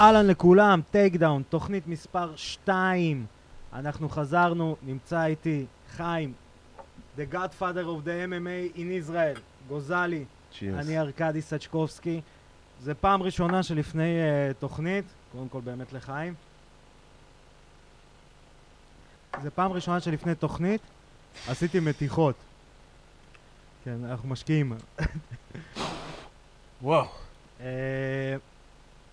אהלן לכולם, Takedown, תוכנית מספר 2. אנחנו חזרנו, נמצא איתי חיים, The Godfather of the MMA in Israel, גוזלי, cheers. אני ארקדי סצ'קובסקי. זה פעם ראשונה שלפני uh, תוכנית, קודם כל באמת לחיים. זה פעם ראשונה שלפני תוכנית עשיתי מתיחות. כן, אנחנו משקיעים. וואו. אה,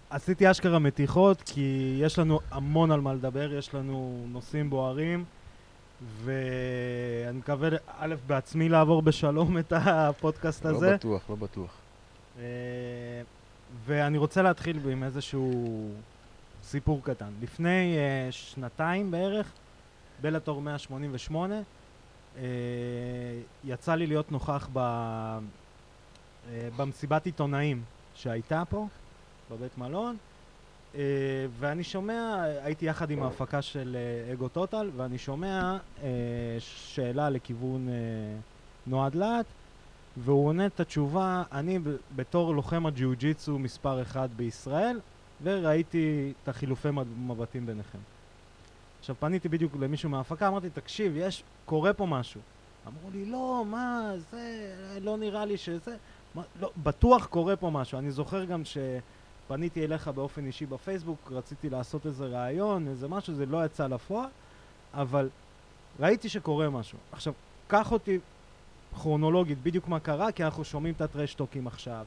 עשיתי אשכרה מתיחות, כי יש לנו המון על מה לדבר, יש לנו נושאים בוערים, ואני מקווה, א', בעצמי לעבור בשלום את הפודקאסט לא הזה. בטוח, לא בטוח. אה, ואני רוצה להתחיל עם איזשהו סיפור קטן. לפני uh, שנתיים בערך, בלטור 188, uh, יצא לי להיות נוכח ב, uh, במסיבת עיתונאים שהייתה פה, בבית מלון, uh, ואני שומע, הייתי יחד עם ההפקה של uh, אגו טוטל, ואני שומע uh, שאלה לכיוון נועד להט, והוא עונה את התשובה, אני בתור לוחם הג'יוג'יצו מספר אחד בישראל, וראיתי את החילופי מב- מבטים ביניכם. עכשיו פניתי בדיוק למישהו מההפקה, אמרתי, תקשיב, יש, קורה פה משהו. אמרו לי, לא, מה, זה, לא נראה לי שזה, מה, לא, בטוח קורה פה משהו. אני זוכר גם שפניתי אליך באופן אישי בפייסבוק, רציתי לעשות איזה ראיון, איזה משהו, זה לא יצא לפועל, אבל ראיתי שקורה משהו. עכשיו, קח אותי כרונולוגית בדיוק מה קרה, כי אנחנו שומעים את הטרשטוקים עכשיו,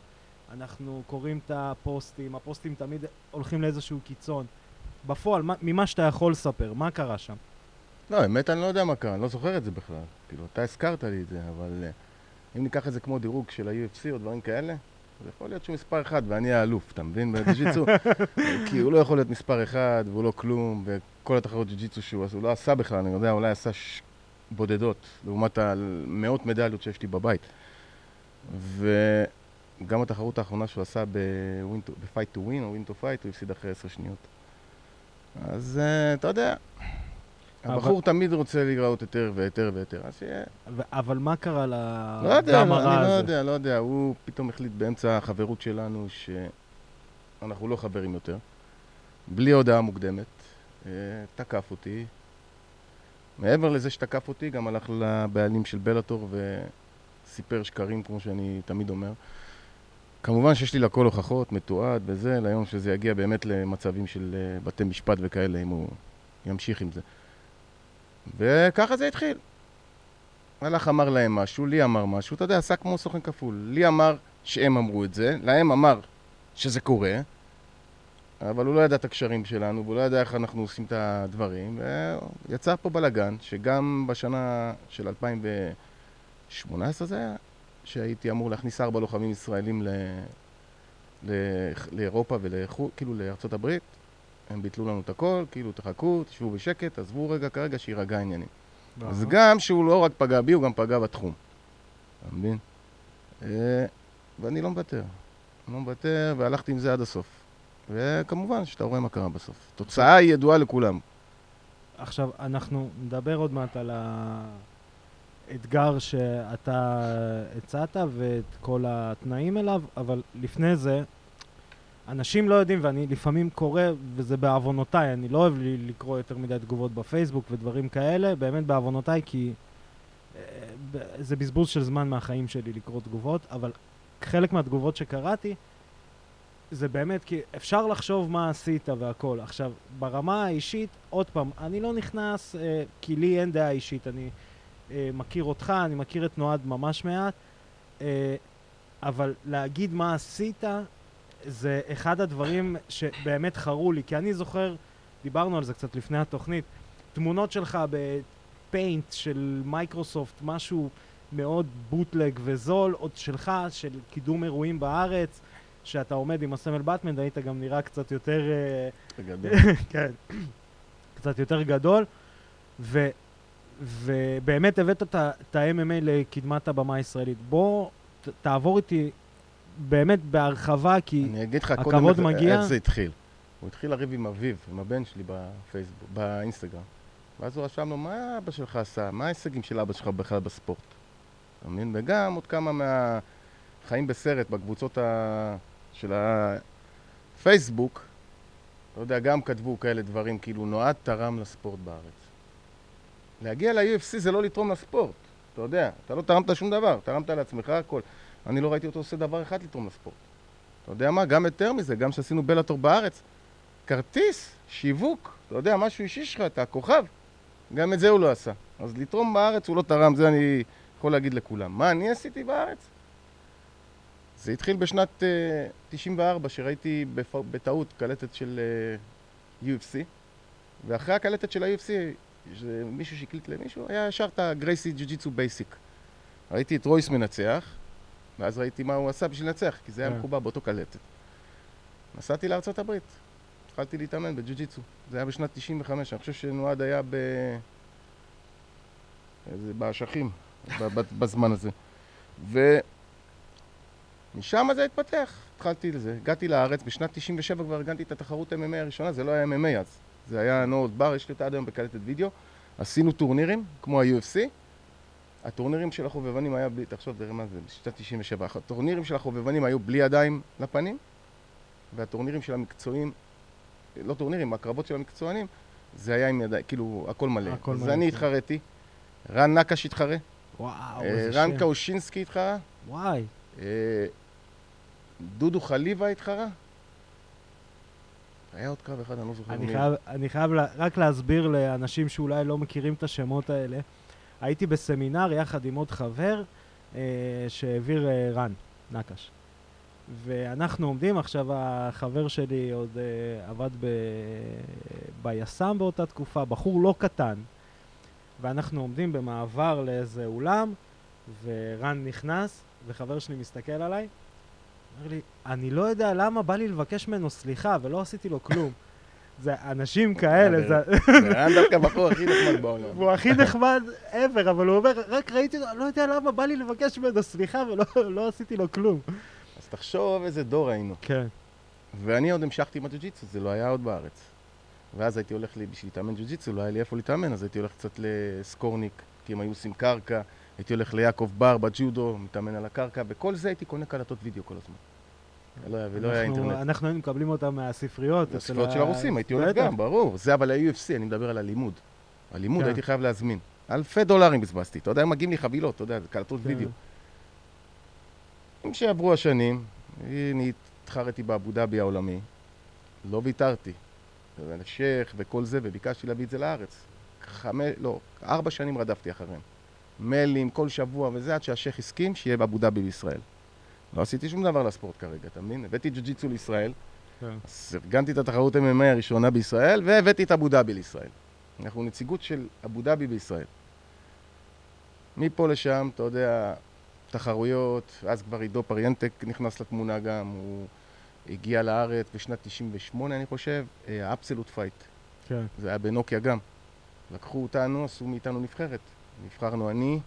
אנחנו קוראים את הפוסטים, הפוסטים תמיד הולכים לאיזשהו קיצון. בפועל, מה, ממה שאתה יכול לספר, מה קרה שם? לא, האמת אני לא יודע מה קרה, אני לא זוכר את זה בכלל. כאילו, אתה הזכרת לי את זה, אבל אה, אם ניקח את זה כמו דירוג של ה-UFC או דברים כאלה, אז יכול להיות שהוא מספר אחד ואני האלוף, אתה מבין? בג'יצו, כי הוא לא יכול להיות מספר אחד והוא לא כלום, וכל התחרות ג'יצו שהוא עשה, הוא לא עשה בכלל, אני יודע, אולי עשה ש... בודדות, לעומת המאות מדליות שיש לי בבית. וגם התחרות האחרונה שהוא עשה ב-fight to win או win to fight, הוא הפסיד אחרי עשר שניות. אז אה, אתה יודע, הבחור תמיד רוצה להיראות יותר ויותר ויותר, אז שיהיה. ו- אבל מה קרה לא יודע, לדם לא, הרע אני לא הזה? יודע, לא יודע. הוא פתאום החליט באמצע החברות שלנו שאנחנו לא חברים יותר. בלי הודעה מוקדמת. אה, תקף אותי. מעבר לזה שתקף אותי, גם הלך לבעלים של בלאטור וסיפר שקרים, כמו שאני תמיד אומר. כמובן שיש לי לכל הוכחות, מתועד וזה, ליום שזה יגיע באמת למצבים של אה, בתי משפט וכאלה, אם הוא ימשיך עם זה. וככה זה התחיל. הלך אמר להם משהו, לי אמר משהו, אתה יודע, עשה כמו סוכן כפול. לי אמר שהם אמרו את זה, להם אמר שזה קורה, אבל הוא לא ידע את הקשרים שלנו, והוא לא ידע איך אנחנו עושים את הדברים, ויצא פה בלאגן, שגם בשנה של 2018 זה היה, שהייתי אמור להכניס ארבע לוחמים ישראלים ל... ל... לאירופה ולחו"ל, כאילו לארצות הברית, הם ביטלו לנו את הכל, כאילו תחכו, תשבו בשקט, עזבו רגע כרגע, שיירגע העניינים. אז גם שהוא לא רק פגע בי, הוא גם פגע בתחום. אתה מבין? אה, ואני לא מוותר. לא מוותר, והלכתי עם זה עד הסוף. וכמובן שאתה רואה מה קרה בסוף. תוצאה היא ידועה לכולם. עכשיו, אנחנו נדבר עוד מעט על האתגר שאתה הצעת ואת כל התנאים אליו, אבל לפני זה, אנשים לא יודעים, ואני לפעמים קורא, וזה בעוונותיי, אני לא אוהב לקרוא יותר מדי תגובות בפייסבוק ודברים כאלה, באמת בעוונותיי, כי אה, זה בזבוז של זמן מהחיים שלי לקרוא תגובות, אבל חלק מהתגובות שקראתי, זה באמת כי אפשר לחשוב מה עשית והכל. עכשיו, ברמה האישית, עוד פעם, אני לא נכנס, אה, כי לי אין דעה אישית, אני אה, מכיר אותך, אני מכיר את נועד ממש מעט, אבל להגיד מה עשית, זה אחד הדברים שבאמת חרו לי, כי אני זוכר, דיברנו על זה קצת לפני התוכנית, תמונות שלך בפיינט של מייקרוסופט, משהו מאוד בוטלג וזול, עוד שלך, של קידום אירועים בארץ, שאתה עומד עם הסמל באטמן, היית גם נראה קצת יותר... אה, בגדול. כן, קצת יותר גדול, ו, ובאמת הבאת את ה-MMA לקדמת הבמה הישראלית. בוא ת, תעבור איתי באמת בהרחבה, כי אני אגיד לך הכבוד קודם איך- מגיע. איך זה התחיל. הוא התחיל לריב עם אביו, עם הבן שלי בפייסבוק, באינסטגרם. ואז הוא רשם לו, מה אבא שלך עשה? מה ההישגים של אבא שלך בכלל בספורט? אתה מבין? וגם עוד כמה מהחיים בסרט בקבוצות ה... של הפייסבוק, אתה יודע, גם כתבו כאלה דברים, כאילו, נועד תרם לספורט בארץ. להגיע ל-UFC זה לא לתרום לספורט, אתה יודע, אתה לא תרמת שום דבר, תרמת לעצמך הכל. אני לא ראיתי אותו עושה דבר אחד לתרום לספורט. אתה יודע מה? גם יותר מזה, גם כשעשינו בלאטור בארץ, כרטיס, שיווק, אתה יודע, משהו אישי שלך, אתה הכוכב, גם את זה הוא לא עשה. אז לתרום בארץ הוא לא תרם, זה אני יכול להגיד לכולם. מה אני עשיתי בארץ? זה התחיל בשנת uh, 94, שראיתי בפ... בטעות קלטת של uh, UFC, ואחרי הקלטת של ה-UFC, מישהו שהקליט למישהו, היה ישר את ה Gracie Jiu-Jitsu Basic. ראיתי את רויס מנצח, ואז ראיתי מה הוא עשה בשביל לנצח, כי זה היה כן. מחובר באותו קלטת. נסעתי לארצות הברית, התחלתי להתאמן בג'ו-ג'יצו. זה היה בשנת 95, אני חושב שנועד היה ב... איזה באשכים, בזמן הזה. ומשם זה התפתח, התחלתי לזה. הגעתי לארץ, בשנת 97 כבר ארגנתי את התחרות MMA הראשונה, זה לא היה MMA אז. זה היה נורד בר, יש לי אותה עד היום בקלטת וידאו. עשינו טורנירים, כמו ה-UFC. הטורנירים של החובבנים היה בלי, תחשוב, תראה מה זה, בשנת 97. הטורנירים של החובבנים היו בלי ידיים לפנים, והטורנירים של המקצועים, לא טורנירים, הקרבות של המקצוענים, זה היה עם ידיים, כאילו, הכל מלא. הכל אז מלא, אני כן. התחרתי, רן נקש התחרה, וואו, אה, איזה רן שם. קאושינסקי התחרה, וואי. אה, דודו חליבה התחרה. היה עוד קרב אחד, אני לא זוכר אני מי. חייב, אני חייב לה- רק להסביר לאנשים שאולי לא מכירים את השמות האלה. הייתי בסמינר יחד עם עוד חבר אה, שהעביר אה, רן, נקש. ואנחנו עומדים, עכשיו החבר שלי עוד אה, עבד ב... ביס"מ באותה תקופה, בחור לא קטן. ואנחנו עומדים במעבר לאיזה אולם, ורן נכנס, וחבר שלי מסתכל עליי, אומר לי, אני לא יודע למה בא לי לבקש ממנו סליחה, ולא עשיתי לו כלום. זה אנשים כאלה, זה... זה היה דווקא הבחור הכי נחמד בעולם. והוא הכי נחמד ever, אבל הוא אומר, רק ראיתי אותו, לא יודע למה בא לי לבקש ממנו סליחה ולא לא עשיתי לו כלום. אז תחשוב איזה דור היינו. כן. ואני עוד המשכתי עם הג'ו-ג'יצו, זה לא היה עוד בארץ. ואז הייתי הולך לי, בשביל להתאמן ג'ו-ג'יצו, לא היה לי איפה להתאמן, אז הייתי הולך קצת לסקורניק, כי הם היו עושים קרקע, הייתי הולך ליעקב בר בג'ודו, מתאמן על הקרקע, בכל זה הייתי קונה קלטות וידאו כל הזמן. לא היה, ולא היה אינטרנט. אנחנו היינו מקבלים אותם מהספריות. הספריות של הרוסים, הייתי הולך. גם, ברור. זה אבל ה-UFC, אני מדבר על הלימוד. הלימוד כן. הייתי חייב להזמין. אלפי דולרים בזבזתי, אתה יודע, מגיעים לי חבילות, אתה יודע, זה קלטות כן. וידאו. שעברו השנים, אני התחרתי באבו דאבי העולמי, לא ויתרתי. שייח וכל זה, וביקשתי להביא את זה לארץ. חמש, לא, ארבע שנים רדפתי אחריהם. מיילים כל שבוע וזה, עד שהשייח הסכים שיהיה באבו דאבי בישראל. לא עשיתי שום דבר לספורט כרגע, אתה מבין? הבאתי ג'ו-ג'יצו לישראל, כן. אז ארגנתי את התחרות MMA הראשונה בישראל, והבאתי את אבו דאבי לישראל. אנחנו נציגות של אבו דאבי בישראל. מפה לשם, אתה יודע, תחרויות, אז כבר עידו פריאנטק נכנס לתמונה גם, הוא הגיע לארץ בשנת 98, אני חושב, ה Absolute Fight. כן. זה היה בנוקיה גם. לקחו אותנו, עשו מאיתנו נבחרת. נבחרנו אני,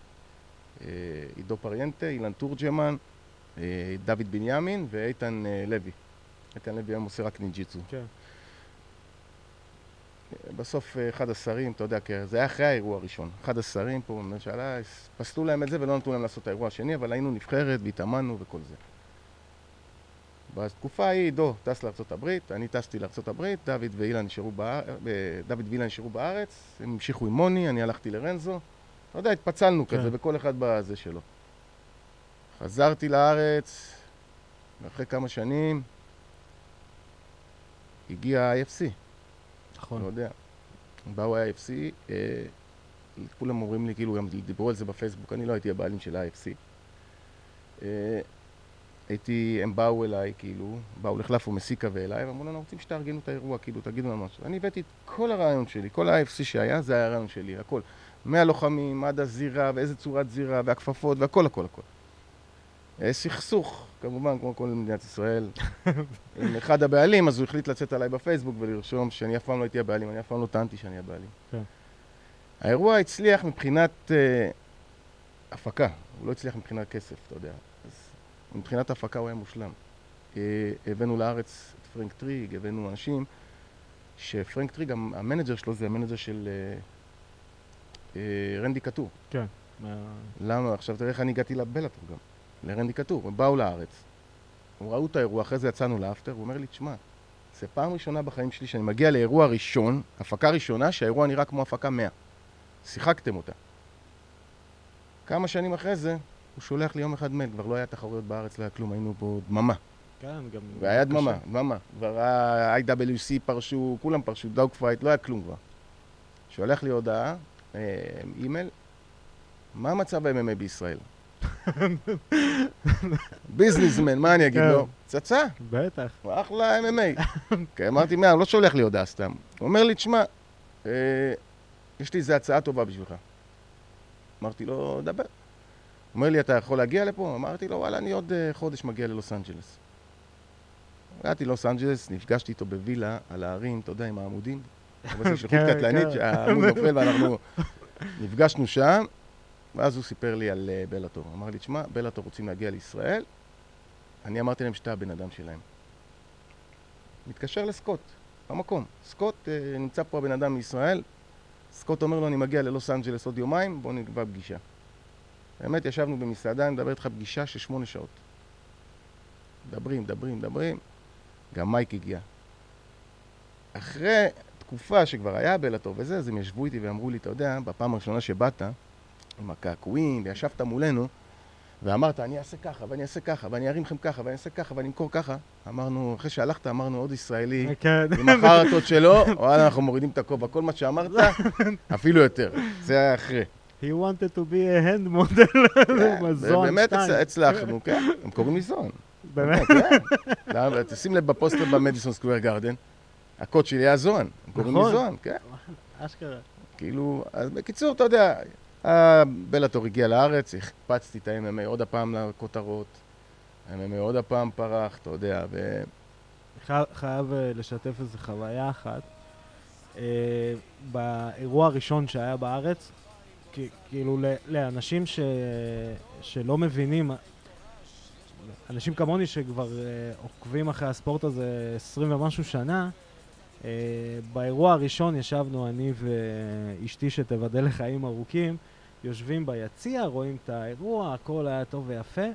אה, עידו פריאנטק, אילן תורג'מן, אה, דוד בנימין ואיתן אה, לוי. איתן לוי היום עושה רק נינג'יצו. כן. בסוף אה, אחד השרים, אתה יודע, זה היה אחרי האירוע הראשון. אחד השרים פה בממשלה, פסלו להם את זה ולא נתנו להם לעשות את האירוע השני, אבל היינו נבחרת והתאמנו וכל זה. בתקופה ההיא עידו טס לארה"ב, אני טסתי לארה"ב, דוד ואילן נשארו, באר... אה, דוד ואילן נשארו בארץ, הם המשיכו עם מוני, אני הלכתי לרנזו. אתה יודע, התפצלנו כן. כזה, וכל אחד בזה שלו. חזרתי לארץ, ואחרי כמה שנים הגיע ה-IFC. לא נכון. יודע. באו ה-IFC, אה, כולם אומרים לי, כאילו, גם דיברו על זה בפייסבוק, אני לא הייתי הבעלים של ה-IFC. אה, הייתי, הם באו אליי, כאילו, באו לחלף ומסיקה ואליי, ואמרו לנו, רוצים שתארגנו את האירוע, כאילו, תגידו לנו משהו. אני הבאתי את כל הרעיון שלי, כל ה-IFC שהיה, זה היה הרעיון שלי, הכל. מהלוחמים עד הזירה, ואיזה צורת זירה, והכפפות, והכל, הכל, הכל. אה, סכסוך, כמובן, כמו כל מדינת ישראל. עם אחד הבעלים, אז הוא החליט לצאת עליי בפייסבוק ולרשום שאני אף פעם לא הייתי הבעלים, אני אף פעם לא טענתי שאני הבעלים. כן. האירוע הצליח מבחינת אה, הפקה, הוא לא הצליח מבחינת כסף, אתה יודע. אז מבחינת הפקה הוא היה מושלם. אה, הבאנו לארץ את פרנק טריג, הבאנו אנשים שפרנק טריג, המ- ה manager שלו זה ה manager של אה, אה, רנדי קוטור. כן. מה- למה? עכשיו תראה איך אני הגעתי לבלאטור גם, לרנדי קוטור. הם באו לארץ, הם ראו את האירוע, אחרי זה יצאנו לאפטר, הוא אומר לי, תשמע, זה פעם ראשונה בחיים שלי שאני מגיע לאירוע ראשון, הפקה ראשונה, שהאירוע נראה כמו הפקה 100. שיחקתם אותה. כמה שנים אחרי זה, הוא שולח לי יום אחד מייל, כבר לא היה תחרויות בארץ, לא היה כלום, היינו פה דממה. כן, גם... והיה קשה. דממה, דממה. כבר ה-IWC פרשו, כולם פרשו, Dog Fight, לא היה כלום כבר. שולח לי הודעה, אה, אימייל, מה המצב ה-MMA בישראל? businessman, מה אני אגיד כן. לו? פצצה, בטח. אחלה MMA. כן, אמרתי, מה, הוא לא שולח לי הודעה סתם. הוא אומר לי, תשמע, אה, יש לי איזו הצעה טובה בשבילך. אמרתי לו, דבר. אומר לי, אתה יכול להגיע לפה? אמרתי לו, וואלה, אני עוד אה, חודש מגיע ללוס אנג'לס. הגעתי ללוס אנג'לס, נפגשתי איתו בווילה על ההרים, אתה יודע, עם העמודים. אבל זה שליחות כן, קטלנית, כן. שהעמוד נופל ואנחנו נפגשנו שם, ואז הוא סיפר לי על אה, בלאטור. אמר לי, תשמע, בלאטור רוצים להגיע לישראל, אני אמרתי להם שאתה הבן אדם שלהם. מתקשר לסקוט, במקום. סקוט, אה, נמצא פה הבן אדם מישראל, סקוט אומר לו, אני מגיע ללוס אנג'לס עוד יומיים, בוא נקבע פגישה. באמת, ישבנו במסעדה, אני מדבר איתך פגישה של שמונה שעות. מדברים, מדברים, מדברים. גם מייק הגיע. אחרי תקופה שכבר היה בלאטור וזה, אז הם ישבו איתי ואמרו לי, אתה יודע, בפעם הראשונה שבאת, עם הקעקועים, וישבת מולנו, ואמרת, אני אעשה ככה, ואני אעשה ככה, ואני ארים לכם ככה, ואני אעשה ככה, ואני אמכור ככה. אמרנו, אחרי שהלכת, אמרנו, עוד ישראלי, כן. עם החרטות שלו, וואלה, אנחנו מורידים את הכובע. כל מה שאמרת, אפילו יותר. זה היה אחרי. He wanted to be a hand model. כן, באמת הצלחנו, כן. הם קוראים לי זון. באמת? כן. תשים לב בפוסטר במדיסון סקוויר גרדן, הקוד שלי היה זון. הם קוראים לי נכון. זון, כן. אשכרה. כאילו, אז בקיצור, אתה יודע, הבלאטור הגיע לארץ, הקפצתי את ה-MMA עוד הפעם לכותרות, ה-MMA עוד הפעם פרח, אתה יודע, ו... חייב- אה, לשתף איזו חוויה אחת. אה, באירוע הראשון שהיה בארץ, כאילו לאנשים. שלא מבינים, אנשים כמוני שכבר אה, עוקבים אחרי הספורט הזה 20 ומשהו שנה, אה, באירוע הראשון ישבנו אני ואשתי שתבדל לחיים ארוכים, יושבים ביציע, רואים את האירוע, הכל היה טוב ויפה,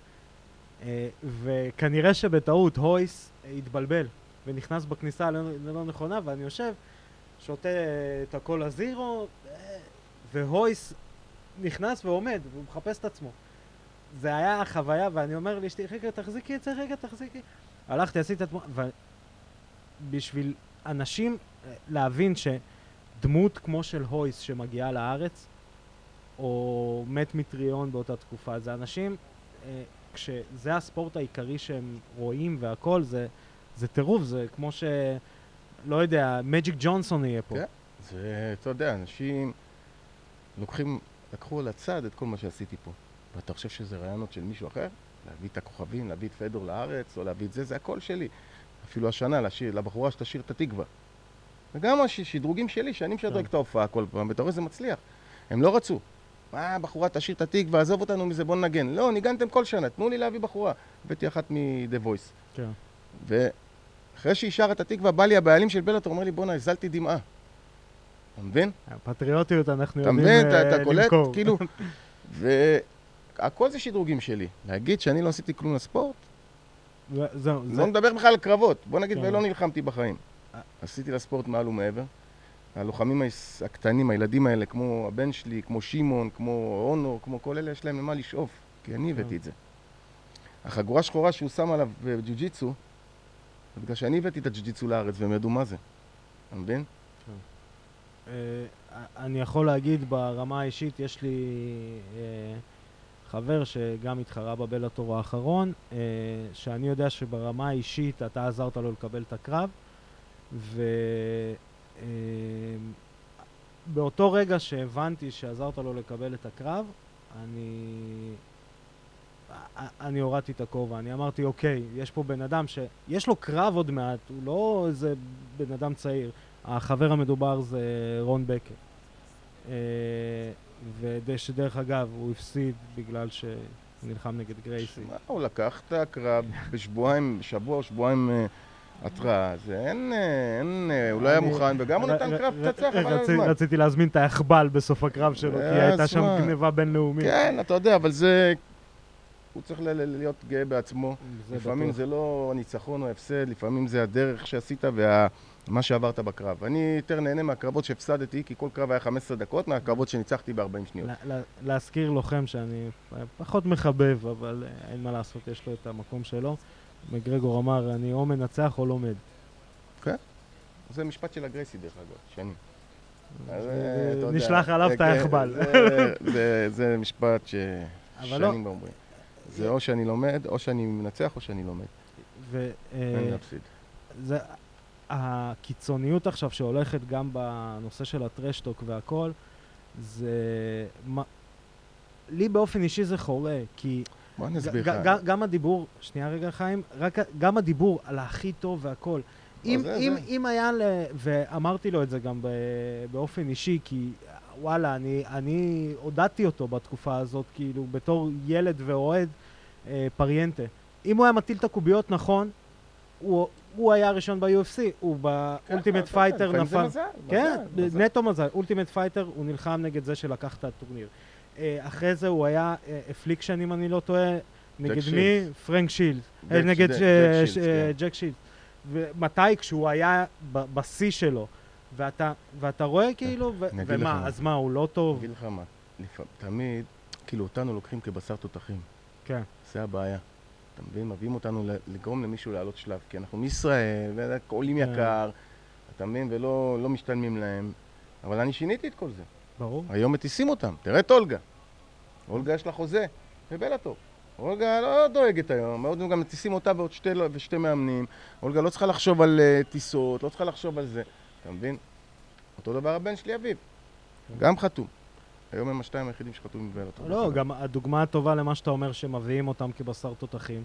אה, וכנראה שבטעות הויס התבלבל ונכנס בכניסה ללא נכונה, ואני יושב, שותה את הקולה זירו, אה, והויס נכנס ועומד, והוא מחפש את עצמו. זה היה החוויה, ואני אומר לאשתי, רגע, תחזיקי את זה, רגע, תחזיקי. הלכתי, עשיתי את התמונה, ובשביל אנשים אה, להבין שדמות כמו של הויס שמגיעה לארץ, או מת מטריון באותה תקופה, זה אנשים, אה, כשזה הספורט העיקרי שהם רואים והכל, זה, זה טירוף, זה כמו ש... לא יודע, מג'יק ג'ונסון יהיה פה. כן. זה, אתה יודע, אנשים לוקחים, לקחו על הצד את כל מה שעשיתי פה. ואתה חושב שזה רעיונות של מישהו אחר? להביא את הכוכבים, להביא את פדור לארץ, או להביא את זה, זה הכל שלי. אפילו השנה, לשיר, לבחורה שתשיר את התקווה. וגם השדרוגים שלי, שאני משדרג כן. את ההופעה כל פעם, ואתה רואה שזה מצליח. הם לא רצו. מה, בחורה תשיר את התקווה, עזוב אותנו מזה, בוא ננגן. לא, ניגנתם כל שנה, תנו לי להביא בחורה. הבאתי אחת מ-The Voice. כן. ואחרי שהיא שרה את התקווה, בא לי הבעלים של בלאטור, אומר לי, בואנה, הזלתי דמעה. אתה מבין? פטריוטיות אנחנו יודעים מבין? אתה- אה, אתה קולט? למכור. כאילו... והכל זה שדרוגים שלי. להגיד שאני לא עשיתי כלום לספורט? זהו, זה... לא נדבר בכלל על קרבות. בוא נגיד, כן. ולא נלחמתי בחיים. אה. עשיתי לספורט מעל ומעבר. הלוחמים הקטנים, הילדים האלה, כמו הבן שלי, כמו שמעון, כמו אונור, כמו כל אלה, יש להם למה לשאוף. כי אני. הבאתי את זה. החגורה שחורה שהוא שם עליו בג'ו-ג'יצו, זה בגלל שאני הבאתי את הג'ו-ג'יצו לארץ והם ידעו מה זה. אתה מבין? אה, אני יכול להגיד ברמה האישית, יש לי אה, חבר שגם התחרה בבלאטור האחרון, אה, שאני יודע שברמה האישית אתה עזרת לו לקבל את הקרב, ובאותו רגע שהבנתי שעזרת לו לקבל את הקרב, אני... אני הורדתי את הכובע, אני אמרתי, אוקיי, יש פה בן אדם שיש לו קרב עוד מעט, הוא לא איזה בן אדם צעיר. החבר המדובר זה רון בקר. אה, ושדרך אגב, הוא הפסיד בגלל שהוא נלחם נגד גרייסי. הוא לקח את הקרב בשבועיים, שבוע או שבועיים אה, התראה, זה אין, אה, אין, אה, הוא לא היה מוכן, וגם הוא נתן קרב פצצה, חבל על הזמן. רציתי להזמין את היחבל בסוף הקרב שלו, כי אה, הייתה אז שם? גניבה בינלאומית. כן, אתה יודע, אבל זה... הוא צריך להיות גאה בעצמו. לפעמים. זה לא ניצחון או הפסד, לפעמים זה הדרך שעשית ומה שעברת בקרב. אני יותר נהנה מהקרבות שהפסדתי, כי כל קרב היה 15 דקות, מהקרבות שניצחתי ב-40 שניות. לה- לה- להזכיר לוחם שאני פחות מחבב, אבל אין מה לעשות, יש לו את המקום שלו. מגרגור אמר, אני או מנצח או לומד. זה משפט של הגרייסי, דרך אגב, שני. אה, נשלח עליו את היחבל. זה- משפט לא. ששנים אומרים. זה או שאני לומד, או שאני מנצח, או שאני לומד. אין אה, לי להפסיד. זה הקיצוניות עכשיו שהולכת גם בנושא של הטרשטוק והכל, זה... לי באופן אישי זה חורה, כי בוא אני אסביר לך. גם הדיבור, שנייה רגע חיים, רק, גם הדיבור על הכי טוב והכל. אם, זה- אם, זה. אם היה, ל... ואמרתי לו את זה גם ב... באופן אישי, כי וואלה, אני, אני עודדתי אותו בתקופה הזאת, כאילו, בתור ילד ועידו אה, פריאנטה. אם הוא היה מטיל את הקוביות נכון, הוא, הוא היה הראשון ב-UFC, הוא ב-Ultimate כן, Fighter לפעמים זה נפל. כן, מזל, מזל. נטו מזל. Ultimate Fighter, הוא נלחם נגד זה שלקח את הטורניר. אה, אחרי זה הוא היה ב-EliteXC, אם אני לא טועה, נגד מי? פרנק שילד. אה, נגד ג'ייק ש- שילדס, ש- כן. שילד. ומתי? כשהוא היה בשיא שלו. ואתה, ואתה רואה כאילו, ו- אני אגיד לך ומה, מה. אז מה, הוא לא טוב? אגיד לך מה, תמיד, כאילו אותנו לוקחים כבשר תותחים. כן. זה הבעיה. אתה מבין? מביאים אותנו לגרום למישהו לעלות שלב, כי אנחנו מישראל, ועולים כן. יקר, אתה מבין? ולא לא משתלמים להם. אבל אני שיניתי את כל זה. ברור. היום מטיסים אותם. תראה את אולגה. אולגה יש לה חוזה בבלאטור. אולגה לא דואגת היום, מאוד גם מטיסים אותה ועוד שתי, ושתי מאמנים. אולגה לא צריכה לחשוב על uh, טיסות, לא צריכה לחשוב על זה. אתה מבין? אותו דבר הבן שלי, אביב. גם חתום. היום הם השתיים היחידים שחתומים בבלאטור. לא, גם הדוגמה הטובה למה שאתה אומר שמביאים אותם כבשר תותחים,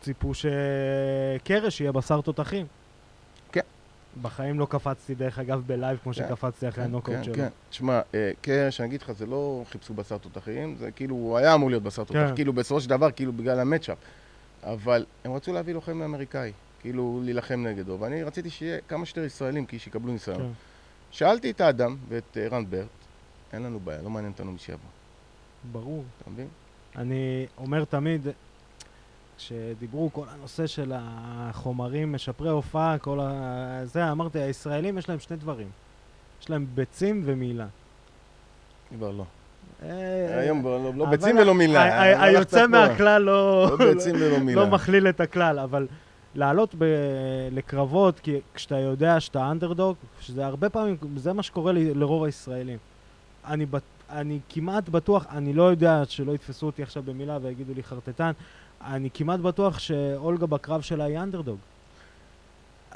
ציפו שקרש יהיה בשר תותחים. כן. בחיים לא קפצתי, דרך אגב, ב-live כמו כן, שקפצתי אחרי כן, הנוקאוט כן, שלו. כן. תשמע, אה, קרש, אני אגיד לך, זה לא חיפשו בשר תותחים, זה כאילו, הוא היה אמור להיות בשר תותח, כן. כאילו בסופו של דבר, כאילו בגלל ה-matchup. אבל הם רצו להביא לוחם אמריקאי, כאילו להילחם נגדו, ואני רציתי שיהיה כמה שיותר ישראלים, כי שיקבלו ניסיון. כן. שאלתי את האדם ואת אה, רן ברט, אין לנו בעיה, לא מעניין אותנו מי שיבוא, ברור. אתה מבין? אני אומר תמיד, כשדיברו כל הנושא של החומרים, משפרי הופעה, כל ה... זה, אמרתי, הישראלים יש להם שני דברים. יש להם ביצים ומילה. כבר לא. אה, היום לא- לא אבל ביצים ולא מילה. היוצא. מהכלל לא... לא ביצים ולא מילה. לא מכליל את הכלל, אבל לעלות לקרבות, כי כשאתה יודע שאתה אנדרדוג, שזה הרבה פעמים, זה מה שקורה לרוב הישראלים. אני, אני כמעט בטוח, אני לא יודע שלא יתפסו אותי עכשיו במילה ויגידו לי חרטטן, אני כמעט בטוח שאולגה בקרב שלה היא אנדרדוג.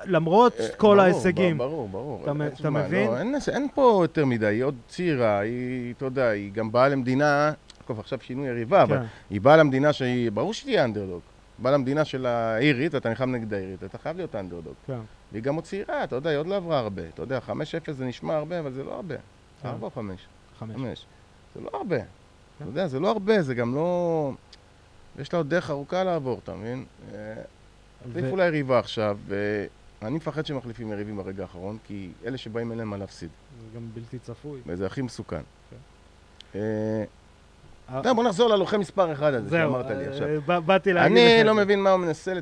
למרות אה, כל ההישגים. ברור, ברור. אתה אה, תשמע, מבין? לא, אין, פה יותר מדי, היא עוד צעירה, היא, אתה יודע, היא גם באה למדינה, טוב, עכשיו שינוי יריבה, אבל כן, היא באה למדינה שהיא, ברור שתהיה אנדרדוג. באה למדינה של האירית, אתה נלחם נגד האירית, אתה חייב להיות אנדרדוג. כן. והיא גם עוד צעירה, אתה יודע, היא עוד לא עברה הרבה. אתה יודע, 5-0 זה נשמע הרבה, אבל זה לא הרבה. כן. 4 או 5? חמש. 5. זה לא הרבה. אתה יודע, זה לא הרבה, זה גם לא... יש לה עוד דרך ארוכה לעבור, אתה מבין? אה, ו- החליפו לה יריבה עכשיו, ואני מפחד שמחליפים יריבים ברגע האחרון, כי אלה שבאים אליהם מה להפסיד, זה גם בלתי צפוי. וזה הכי מסוכן. כן. אה, אה, טוב, בוא נחזור ללוחם מספר אחד הזה זהו, שאמרת לי אה, עכשיו. ב- באתי להגיד לך אני לא. מבין מה הוא מנסה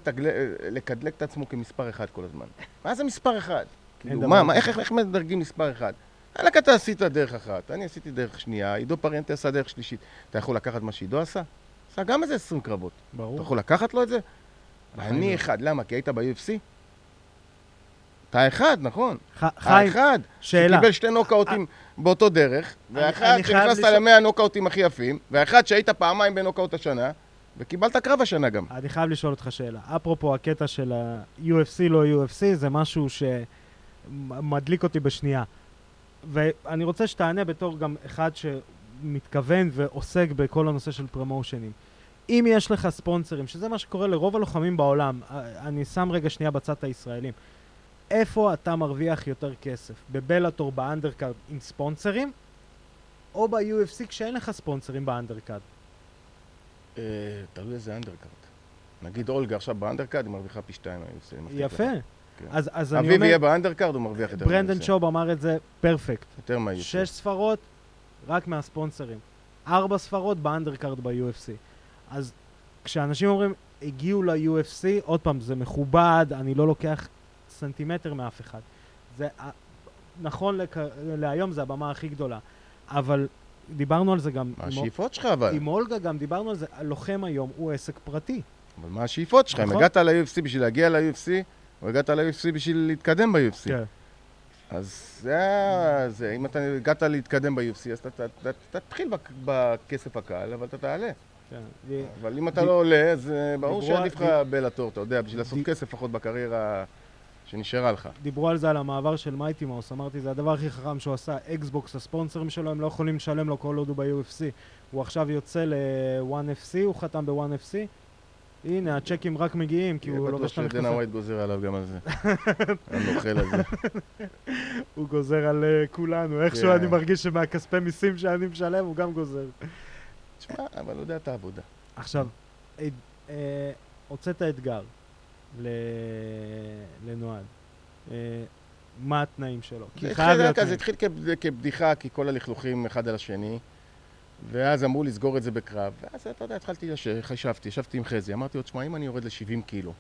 לקדלק את עצמו כמספר אחד כל הזמן. מה זה מספר אחד? כאילו, מה. איך, מדרגים מספר אחד? וואלכ, אתה עשית דרך אחת, אני עשיתי דרך שנייה, עידו פריאנטה עשה דרך שלישית. אתה יכול לקחת מה שעידו עשה? עשה גם איזה 20 קרבות. אתה ברור. יכול לקחת לו את זה? אני. אחד, למה? כי היית ב-UFC? אתה אחד, נכון. חיים, האחד, שאלה. שקיבל שתי נוקאוטים באותו דרך, והאחד חייב שנכנסת למאה הנוקאוטים הכי יפים, והאחד שהיית פעמיים בנוקאוט השנה, וקיבלת קרב השנה גם. אני חייב לשאול אותך שאלה. אפרופו הקטע של ה-UFC לא UFC, זה משהו שמדליק אותי בשנייה. ואני רוצה שתענה בתור גם אחד שמתכוון ועוסק בכל הנושא של פרומושנים. אם יש לך ספונסרים, שזה מה שקורה לרוב הלוחמים בעולם, אני שם רגע שנייה בצד הישראלים, איפה אתה מרוויח יותר כסף? בבלאטור ב-undercard עם ספונסרים, או ב-UFC כשאין לך ספונסרים ב-undercard? אה, תלוי איזה undercard. נגיד אולגה עכשיו ב-undercard, היא מרוויחה פי שתיים מבטיח יפה. כן. אז, אז אני אביב אומר, יהיה ב-undercard, הוא מרוויח יותר ברנדן שאוב אמר את זה perfect. יותר מה-UFC. שש ספרות רק מהספונסרים. ארבע ספרות ב-undercard ב-UFC. אז כשאנשים אומרים, הגיעו ל-UFC, עוד פעם, זה מכובד, אני לא לוקח סנטימטר מאף אחד. זה, נכון לכ... להיום, זה הבמה הכי גדולה. אבל דיברנו על זה גם מה השאיפות שלך אבל? עם אולגה, גם דיברנו על זה, הלוחם היום הוא עסק פרטי. אבל מה השאיפות שלך? אם נכון. הגעת ל-UFC בשביל להגיע ל-UFC, או הגעת ל-UFC בשביל להתקדם ב-UFC. כן. אז זה ה- זה, אם אתה הגעת להתקדם ב-UFC, אז אתה- תתחיל בכסף הקל, אבל אתה תעלה. כן. אבל אם אתה לא עולה, אז אה, ברור שעדיף לך בלטור, אתה יודע, בשביל לעשות כסף לפחות בקריירה שנשארה לך. דיברו על זה, על המעבר של מייטי מאוס, אמרתי, זה הדבר הכי חכם שהוא עשה. אקסבוקס, הספונסרים שלו, הם לא יכולים לשלם לו כל עוד הוא ב-UFC. הוא עכשיו יוצא ל-1FC, הוא חתם ב-1FC. הנה, הצ'קים רק מגיעים, כי הוא לובש את המכנסיים. ווייט גוזר עליו גם על זה. הנוכל הזה. הוא גוזר על אה, כולנו. איכשהו כן. אני מרגיש שמהכספי מיסים שאני משלם, הוא גם גוזר. תשמע, אבל הוא יודע את העבודה. עכשיו, אה, הוצאת אתגר לנועד. אה, מה התנאים שלו? כי זה חייב התחיל להיות תנאים. התחיל כב- כבדיחה, כי כל הלכלוכים אחד על השני, ואז אמרו לסגור את זה בקרב, ואז אתה יודע, התחלתי. חשבתי, ישבתי עם חזי, אמרתי לו, תשמע, אם אני יורד ל-70 קילו,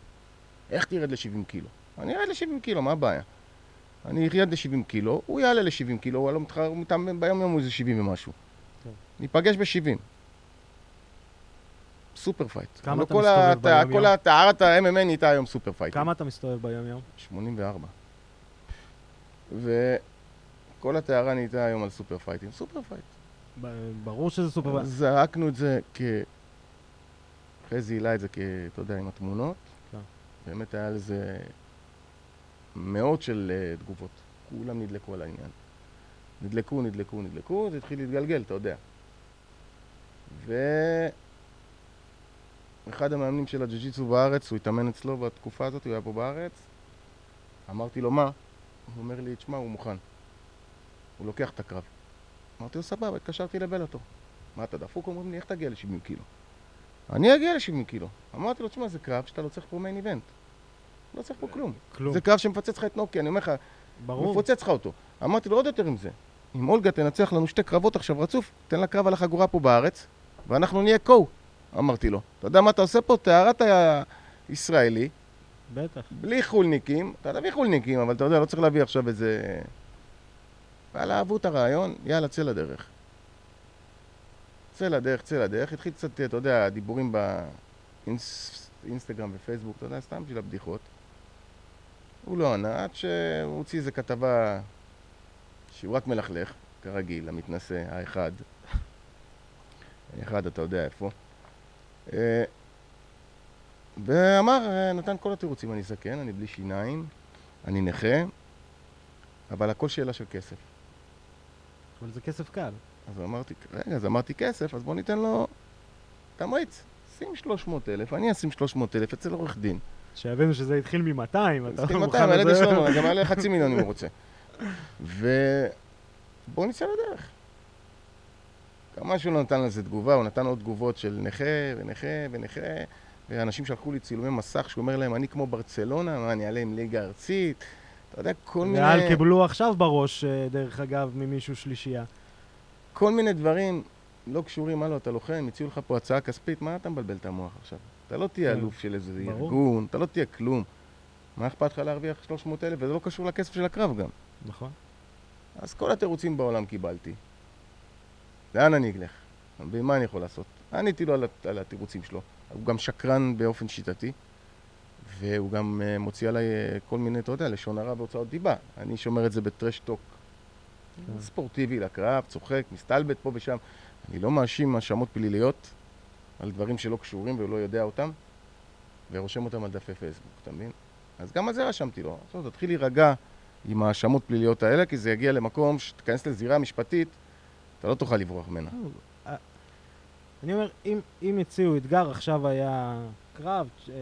איך תרד ל-70 קילו? אני ארד ל-70 קילו, מה הבעיה? אני ארד ל-70 קילו, הוא יעלה ל-70 קילו, הוא לא מתחר, הוא מתאמן ביום יום הוא איזה 70 ומשהו. כן. ניפגש ב-70. super fight. כמה אתה מסתובב הת- ביום-יום? כל הטהרת ה-MMA נהייתה היום super fight. כמה אתה מסתובב ביום-יום? 84. וכל הטהרה נהייתה היום על super fight ים. super fight. ברור שזה סופר... זרקנו את זה כ... חזי העלה את זה כ... אתה יודע, עם התמונות. כן. באמת היה לזה מאות של אה, תגובות. כולם נדלקו על העניין. נדלקו, נדלקו, נדלקו, זה התחיל להתגלגל, אתה יודע. ואחד המאמנים של הג'ו-ג'יצו בארץ, הוא התאמן אצלו בתקופה הזאת, הוא היה פה בארץ. אמרתי לו, מה? הוא אומר לי, תשמע, הוא מוכן. הוא לוקח את הקרב. אמרתי לו, סבבה, התקשרתי לבלאטור. מה אתה דפוק? אומרים לי, איך תגיע ל-70 קילו? אני אגיע ל-70 קילו. אמרתי לו, תשמע, זה קרב שאתה לא צריך פה מיין איבנט. לא צריך פה כלום. כלום. זה קרב שמפוצץ לך את נוקי, אני אומר לך, ברור. מפוצץ לך אותו. אמרתי לו עוד יותר עם זה. אם אולגה תנצח לנו שתי קרבות עכשיו רצוף, תן לה קרב על החגורה פה בארץ, ואנחנו נהיה קו. אמרתי לו. אתה יודע מה אתה עושה פה? טהרת הישראלי, בטח. בלי חולניקים. אתה תביא חולניקים, אבל אתה יודע, לא צריך להביא עכשיו איזה... וואלה, אהבו את הרעיון, יאללה, צא לדרך. צא לדרך, צא לדרך. התחיל קצת, אתה יודע, דיבורים באינסטגרם ופייסבוק, אתה יודע, סתם בשביל הבדיחות. הוא לא ענה, עד שהוא הוציא איזה כתבה שהוא רק מלכלך, כרגיל, המתנשא, האחד. האחד, אתה יודע איפה. אה, ואמר, אה, נתן כל התירוצים, אני זקן, אני בלי שיניים, אני נכה, אבל הכל שאלה של כסף. אבל זה כסף קל. אז אמרתי, רגע, אז אמרתי כסף, אז בוא ניתן לו תמריץ. שים 300 אלף, אני אשים 300 אלף אצל עורך דין. שיבינו שזה התחיל מ-200, אתה התחיל לא 200, מוכן לזה. שלנו, גם יעלה חצי מיליון אם הוא רוצה. ובואו נצא לדרך. כמה שהוא לא נתן לזה תגובה, הוא נתן עוד תגובות של נכה ונכה ונכה, ואנשים שלחו לי צילומי מסך שהוא אומר להם, אני כמו ברצלונה, מה, אני אעלה עם ליגה ארצית? אתה יודע, כל מיני... ואל קיבלו עכשיו בראש, אה, דרך אגב, ממישהו שלישייה. כל מיני דברים לא קשורים, הלו, אתה לוחם, הציעו לך פה הצעה כספית, מה אתה מבלבל את המוח עכשיו? אתה לא תהיה כן. אלוף של איזה ברור. ארגון, אתה לא תהיה כלום. מה אכפת לך להרוויח 300 אלף, וזה לא קשור לכסף של הקרב גם. נכון. אז כל התירוצים בעולם קיבלתי. לאן אני אלך? ומה אני יכול לעשות? עניתי לו על התירוצים שלו. הוא גם שקרן באופן שיטתי, והוא גם uh, מוציא עליי uh, כל מיני, אתה יודע, לשון הרע והוצאות דיבה. אני שומר את זה בטרש טוק כן. ספורטיבי לקרב, צוחק, מסתלבט פה ושם. אני לא מאשים האשמות פליליות על דברים שלא קשורים והוא לא יודע אותם, ורושם אותם על דפי פייסבוק, אתה מבין? אז גם על זה רשמתי לו. עכשיו תתחיל להירגע עם האשמות פליליות האלה, כי זה יגיע למקום שתיכנס לזירה משפטית, אתה לא תוכל לברוח ממנה. אה, אני אומר, אם, אם הציעו אתגר, עכשיו היה קרב, אה,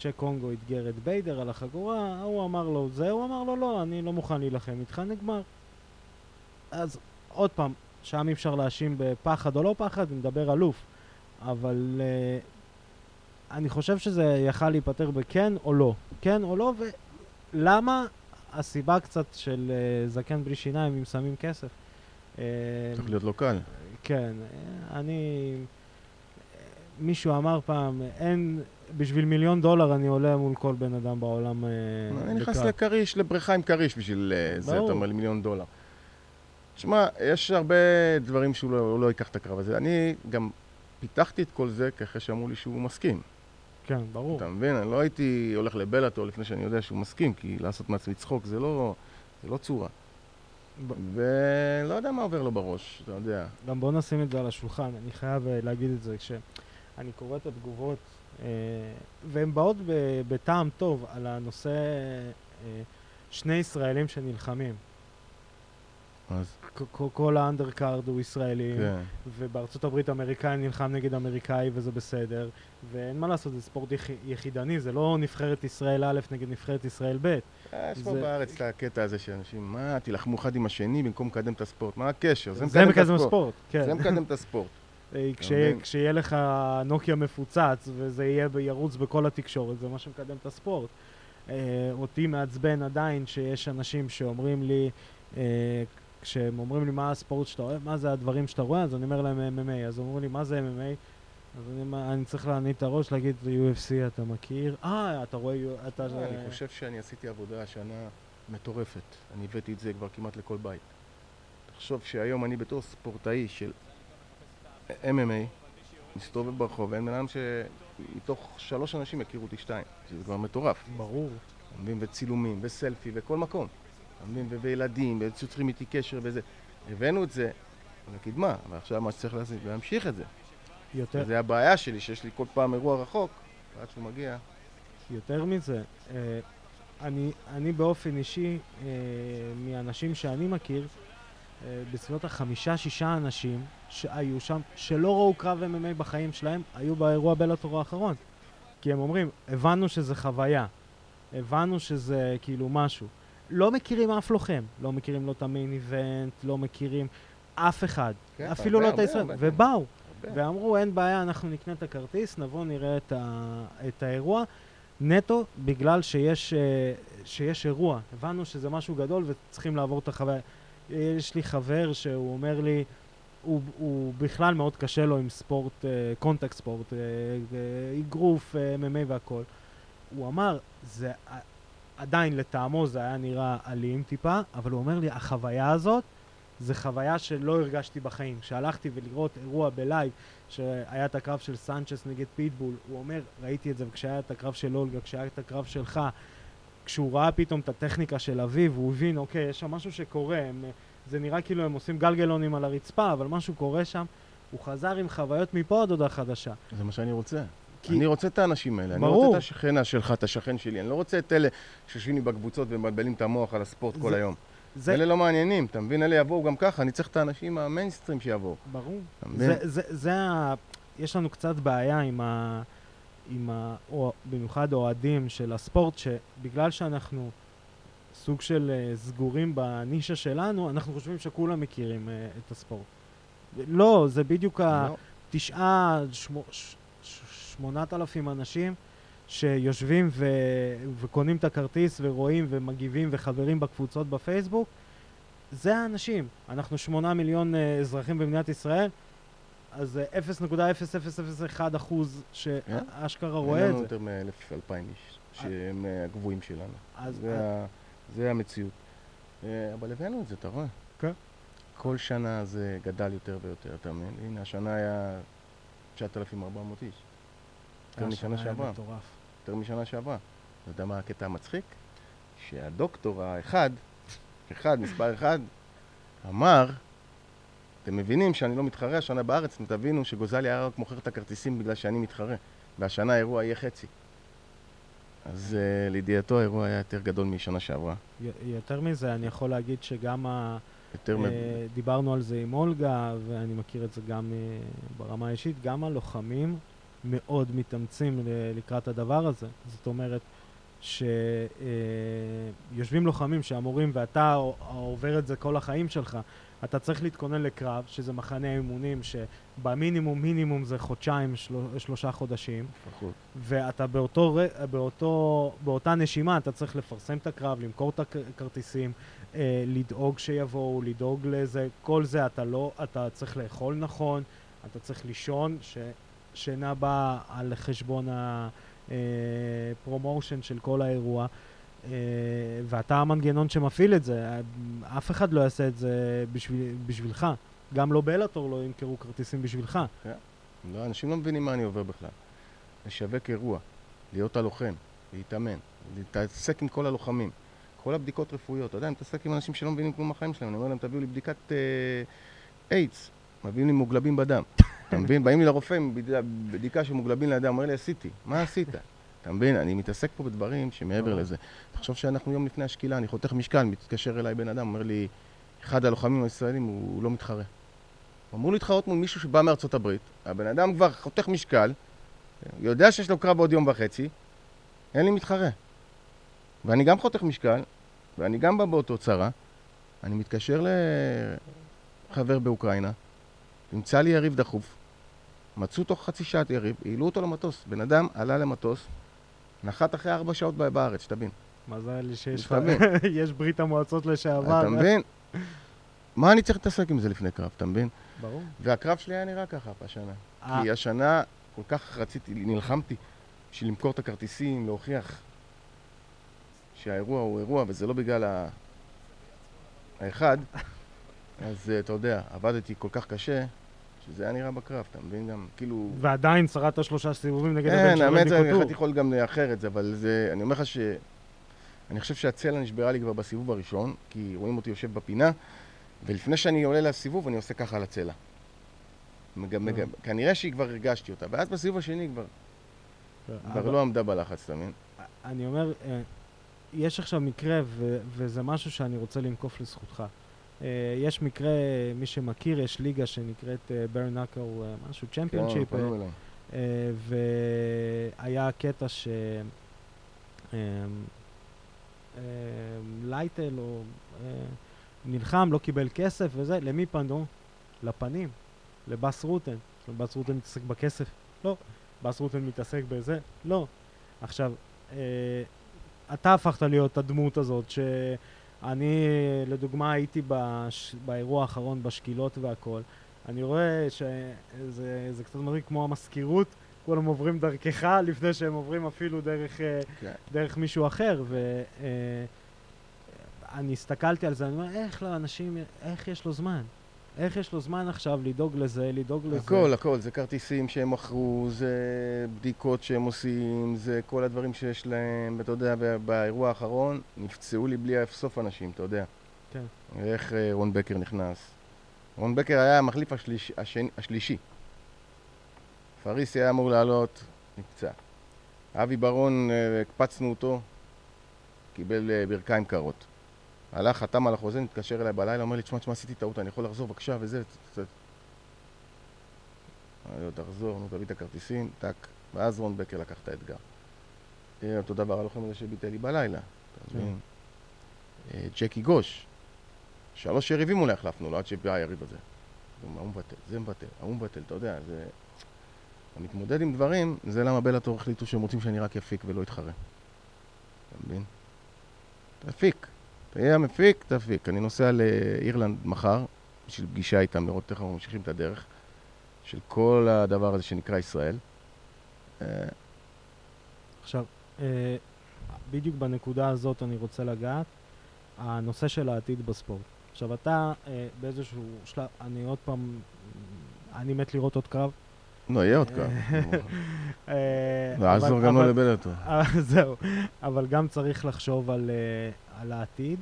צ'ק קונגו אתגר את ביידר על החגורה, הוא אמר לו זה, הוא אמר לו לא, אני לא מוכן להילחם איתך, נגמר. אז עוד פעם, שם אי אפשר להאשים בפחד או לא פחד, נדבר אלוף. אבל אה, אני חושב שזה יכל להיפתר בכן או לא. כן או לא, ולמה הסיבה קצת של אה, זקן בלי שיניים אם שמים כסף. אה, צריך להיות לא קל. כן, אה, אני... מישהו אמר פעם, אין, בשביל מיליון דולר אני עולה מול כל בן אדם בעולם אה, אני נכנס. לכריש, לבריכה עם כריש בשביל אה, זה. אתה אומר לי מיליון דולר. תשמע, יש הרבה דברים שהוא לא, לא ייקח את הקרב הזה. אני גם פיתחתי את כל זה אחרי שאמרו לי שהוא מסכים. כן, ברור. אתה מבין? אני לא הייתי הולך לבלאטור לפני שאני יודע שהוא מסכים, כי לעשות מעצמי צחוק זה לא, זה לא צורה. ב- ולא יודע מה עובר לו בראש, אתה יודע. גם בוא נשים את זה על השולחן, אני חייב אה, להגיד את זה, כשאני קורא את התגובות, אה, והן באות בטעם טוב על הנושא אה, שני ישראלים שנלחמים. אז כל האנדרקארד הוא ישראלי, כן. ובארצות הברית אמריקאי נלחם נגד אמריקאי וזה בסדר, ואין מה לעשות, זה ספורט יח- יחידני, זה לא נבחרת ישראל א' נגד נבחרת ישראל ב'. אה, יש פה בארץ את הקטע הזה שאנשים, מה, תילחמו אחד עם השני במקום לקדם את הספורט, מה הקשר? זה מקדם את הספורט. ספורט, כן. זה מקדם את הספורט. אה? כשיהיה לך נוקיה מפוצץ וזה יהיה ירוץ בכל התקשורת, זה מה שמקדם את הספורט. אה, אותי מעצבן עדיין שיש אנשים שאומרים לי, אה, כשהם אומרים לי מה הספורט שאתה אוהב, מה זה הדברים שאתה רואה, אז אני אומר להם MMA, אז אומרים לי מה זה MMA? אז אני, אני צריך להניד את הראש, להגיד UFC אתה מכיר? אה, אתה רואה, אתה... לא, אני חושב שאני עשיתי עבודה השנה מטורפת. אני הבאתי את זה כבר כמעט לכל בית. תחשוב שהיום אני בתור ספורטאי של MMA, מסתובב ברחוב, אין בן אדם שמתוך שלוש אנשים יכירו אותי שתיים, שזה כבר מטורף. ברור. מבין? וצילומים, וסלפי, וכל מקום. ו- וילדים, ויוצרים איתי קשר וזה. הבאנו את זה לקדמה, ועכשיו מה שצריך לעשות זה להמשיך את זה. יותר, זה הבעיה שלי, שיש לי כל פעם אירוע רחוק, ועד שהוא מגיע. יותר מזה, אה, אני, אני באופן אישי, אה, מאנשים שאני מכיר, אה, בסביבות החמישה-שישה אנשים שהיו שם, שלא ראו קרב MMA בחיים שלהם, היו באירוע בלאטור האחרון. כי הם אומרים, הבנו שזה חוויה, הבנו שזה כאילו משהו. לא מכירים אף לוחם, לא מכירים לא את המיין איבנט, לא מכירים אף אחד, כן, אפילו הרבה, לא את הרבה, הישראל, הרבה, כן. ובאו. הרבה. ואמרו, אין בעיה, אנחנו נקנה את הכרטיס, נבוא נראה את, ה... את האירוע. נטו, בגלל שיש, אה, שיש אירוע. הבנו שזה משהו גדול וצריכים לעבור את החוויה. יש לי חבר שהוא אומר לי, הוא, הוא בכלל מאוד קשה לו עם ספורט, contact sport, אה, אה, אגרוף, אה, MMA והכל. הוא אמר, זה עדיין לטעמו זה היה נראה אלים טיפה, אבל הוא אומר לי, החוויה הזאת זה חוויה שלא הרגשתי בחיים. כשהלכתי ולראות אירוע ב-live, שהיה את הקרב של סנצ'ס נגד פיטבול, הוא אומר, ראיתי את זה, וכשהיה את הקרב של אולגה, כשהיה את הקרב שלך, כשהוא ראה פתאום את הטכניקה של אביב, הוא הבין, אוקיי, יש שם משהו שקורה, הם, זה נראה כאילו הם עושים גלגלונים על הרצפה, אבל משהו קורה שם. הוא חזר עם חוויות מפה עד הודעה חדשה. זה מה שאני רוצה. כי- אני רוצה את האנשים האלה. אני ברור. לא רוצה את השכנה שלך, את השכן שלי. אני לא רוצה את אלה שיושבים לי בקבוצות ומבלבלים את המוח על הספורט כל זה- היום. זה אלה לא מעניינים, אתה מבין? אלה יבואו גם ככה, אני צריך את האנשים המיינסטרים שיבואו. ברור. זה, זה, זה ה... יש לנו קצת בעיה עם ה... עם ה... או, במיוחד אוהדים של הספורט, שבגלל שאנחנו סוג של uh, סגורים בנישה שלנו, אנחנו חושבים שכולם מכירים uh, את הספורט. לא, זה בדיוק לא. התשעה, ש, שמונת אלפים אנשים שיושבים ו, וקונים את הכרטיס ורואים ומגיבים וחברים בקבוצות בפייסבוק. זה האנשים. אנחנו שמונה מיליון uh, אזרחים במדינת ישראל, אז אה, 0.0001 אחוז שאשכרה רואה אין את לנו זה. יותר מאלף, אלפיים איש, שהם אה, הגבוהים שלנו. אז זה ה- זה המציאות. אה, אבל הבאנו את זה, אתה רואה? כן. כל שנה זה גדל יותר ויותר, אתה מבין? הנה, השנה היה 9,400 איש. יותר משנה השנה היה שעברה. מטורף. יותר משנה שעברה. אתה יודע מה הקטע המצחיק? שהדוקטור האחד, אחד, מספר אחד, אמר, אתם מבינים שאני לא מתחרה השנה בארץ, תבינו שגוזלי היה רק מוכר את הכרטיסים בגלל שאני מתחרה, והשנה האירוע יהיה חצי. אז uh, לידיעתו האירוע היה יותר גדול משנה שעברה. י- יותר מזה, אני יכול להגיד שגם ה... יותר מ... אה, דיברנו על זה עם אולגה, ואני מכיר את זה גם אה, ברמה האישית, גם הלוחמים מאוד מתאמצים ל- לקראת הדבר הזה. זאת אומרת, שיושבים לוחמים שאמורים, ואתה עובר את זה כל החיים שלך, אתה צריך להתכונן לקרב, שזה מחנה אימונים, שבמינימום מינימום זה חודשיים, של... שלושה חודשים. לפחות. ואתה באותו, באותו, באותה נשימה, אתה צריך לפרסם את הקרב, למכור את הכרטיסים, אה, לדאוג שיבואו, לדאוג לזה, כל זה אתה לא, אתה צריך לאכול נכון, אתה צריך לישון, ש, שאינה באה על חשבון הפרומושן של כל האירוע. אה, ואתה המנגנון שמפעיל את זה, אף אחד לא יעשה את זה בשביל, בשבילך. גם לא בלאטור לא ימכרו כרטיסים בשבילך. כן. לא, אנשים לא מבינים מה אני עובר בכלל. לשווק אירוע, להיות הלוחם, להתאמן, להתעסק עם כל הלוחמים. כל הבדיקות רפואיות, אתה יודע, אני מתעסק עם אנשים שלא מבינים כלום מהחיים שלהם, אני אומר להם, תביאו לי בדיקת איידס, אה, מביאים לי מוגלבים בדם. אתה מבין? באים לי לרופא עם בדיקה של מוגלבים לדם, אומר לי, עשיתי. מה עשית? אתה מבין? אני מתעסק פה בדברים שמעבר לזה. תחשוב שאנחנו יום לפני השקילה, אני חותך משקל, מתקשר אליי בן אדם, אומר לי, אחד הלוחמים הישראלים הוא לא מתחרה. הוא אמור להתחרות מול מישהו שבא מארצות הברית, הבן אדם כבר חותך משקל, יודע שיש לו קרב עוד יום וחצי, אין לי מתחרה. ואני גם חותך משקל, ואני גם בא באותו צרה, אני מתקשר לחבר באוקראינה, נמצא לי יריב דחוף, מצאו תוך חצי שעת יריב, העלו אותו למטוס. בן אדם עלה למטוס, נחת אחרי ארבע שעות בארץ, שתבין. מזל שיש לך, יש ברית המועצות לשעבר. אתה מבין? מה אני צריך להתעסק עם זה לפני קרב, אתה מבין? ברור. והקרב שלי היה נראה ככה השנה. אה. כי השנה כל כך רציתי, נלחמתי בשביל למכור את הכרטיסים, להוכיח שהאירוע הוא אירוע, וזה לא בגלל ה... האחד. אז אתה יודע, עבדתי כל כך קשה, שזה היה נראה בקרב, אתה מבין גם, כאילו... ועדיין שרדת שלושה סיבובים נגד הבן של רבי קוטור. כן, האמת, הייתי יכול גם לאחר את זה, אבל זה... אני אומר לך ש... אני חושב שהצלע נשברה לי כבר בסיבוב הראשון, כי רואים אותי יושב בפינה, ולפני שאני עולה לסיבוב, אני עושה ככה על הצלע. מג... מג... כנראה שהיא כבר הרגשתי אותה, ואז בסיבוב השני כבר... כבר לא עמדה בלחץ, אתה מבין? אני אומר, אה, יש עכשיו מקרה, ו- וזה משהו שאני רוצה לנקוף לזכותך. Uh, יש מקרה, מי שמכיר, יש ליגה שנקראת ברנקל, uh, uh, משהו, צ'מפיונשיפ. כן, והיה קטע ש... לייטל או uh, נלחם, לא קיבל כסף וזה, למי פנו? לפנים, לבאס רוטן. באס רוטן מתעסק בכסף? לא. באס רוטן מתעסק בזה? לא. עכשיו, uh, אתה הפכת להיות הדמות הזאת, שאני לדוגמה הייתי בש... באירוע האחרון בשקילות והכל, אני רואה שזה קצת מראה כמו המזכירות, כולם עוברים דרכך לפני שהם עוברים אפילו דרך, אה, כן. דרך מישהו אחר, ואני אה, הסתכלתי על זה, אני אומר, איך לאנשים, איך יש לו זמן? איך יש לו זמן עכשיו לדאוג לזה, לדאוג לזה? הכל, הכל. זה כרטיסים שהם מכרו, זה בדיקות שהם עושים, זה כל הדברים שיש להם. ואתה יודע, באירוע האחרון נפצעו לי בלי סוף אנשים, אתה יודע. כן. איך אה, רון בקר נכנס. רון בקר היה המחליף השליש, השני, השלישי. פריסי היה אמור לעלות, נפצע. אבי ברון, אה, הקפצנו אותו, קיבל אה, ברכיים קרות. הלך, חתם על החוזה, מתקשר אליי בלילה, אומר לי, תשמע, תשמע, עשיתי טעות, אני יכול לחזור בבקשה, וזה... אמרתי לו, תחזור, נו, תביא את הכרטיסים, טאק. ואז רון בקר לקח את האתגר. אה, אותו דבר הלוחם הזה שביטל לי בלילה, אתה כן. מבין? ג'קי גוש, שלוש יריבים אולי החלפנו לו עד שבא היריב הזה. ההוא מבטל, זה מבטל, ההוא מבטל, אתה יודע, זה... המתמודד עם דברים, זה למה בלאטור החליטו שהם רוצים שאני רק אפיק ולא אתחרה. אתה מבין? תפיק. תהיה המפיק, תפיק. אני נוסע לאירלנד מחר, בשביל פגישה איתם, לראות איך אנחנו ממשיכים את הדרך של כל הדבר הזה שנקרא ישראל. אה, עכשיו, אה, בדיוק בנקודה הזאת אני רוצה לגעת, הנושא של העתיד בספורט. עכשיו, אתה אה, באיזשהו שלב, אני עוד פעם, אני מת לראות עוד קרב. לא, יהיה עוד קרב. לעזור גם לא לבלטו. זהו, אבל גם צריך לחשוב על על העתיד,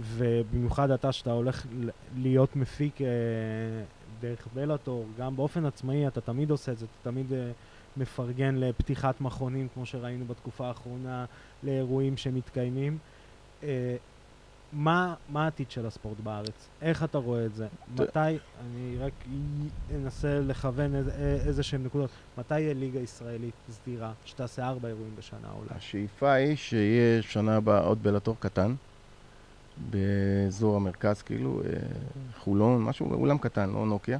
ובמיוחד אתה שאתה הולך להיות מפיק אה, דרך בלאטור, גם באופן עצמאי אתה תמיד עושה את זה, אתה תמיד אה, מפרגן לפתיחת מכונים, כמו שראינו בתקופה האחרונה, לאירועים שמתקיימים. מה, מה העתיד של הספורט בארץ? איך אתה רואה את זה? מתי, אני רק אנסה לכוון איזה, איזה שהן נקודות, מתי יהיה ליגה ישראלית סדירה, שתעשה ארבע אירועים בשנה אולי? השאיפה היא שיהיה שנה הבאה עוד בלטור קטן, באזור המרכז כאילו, אה, חולון, משהו, אולם קטן, לא נוקיה,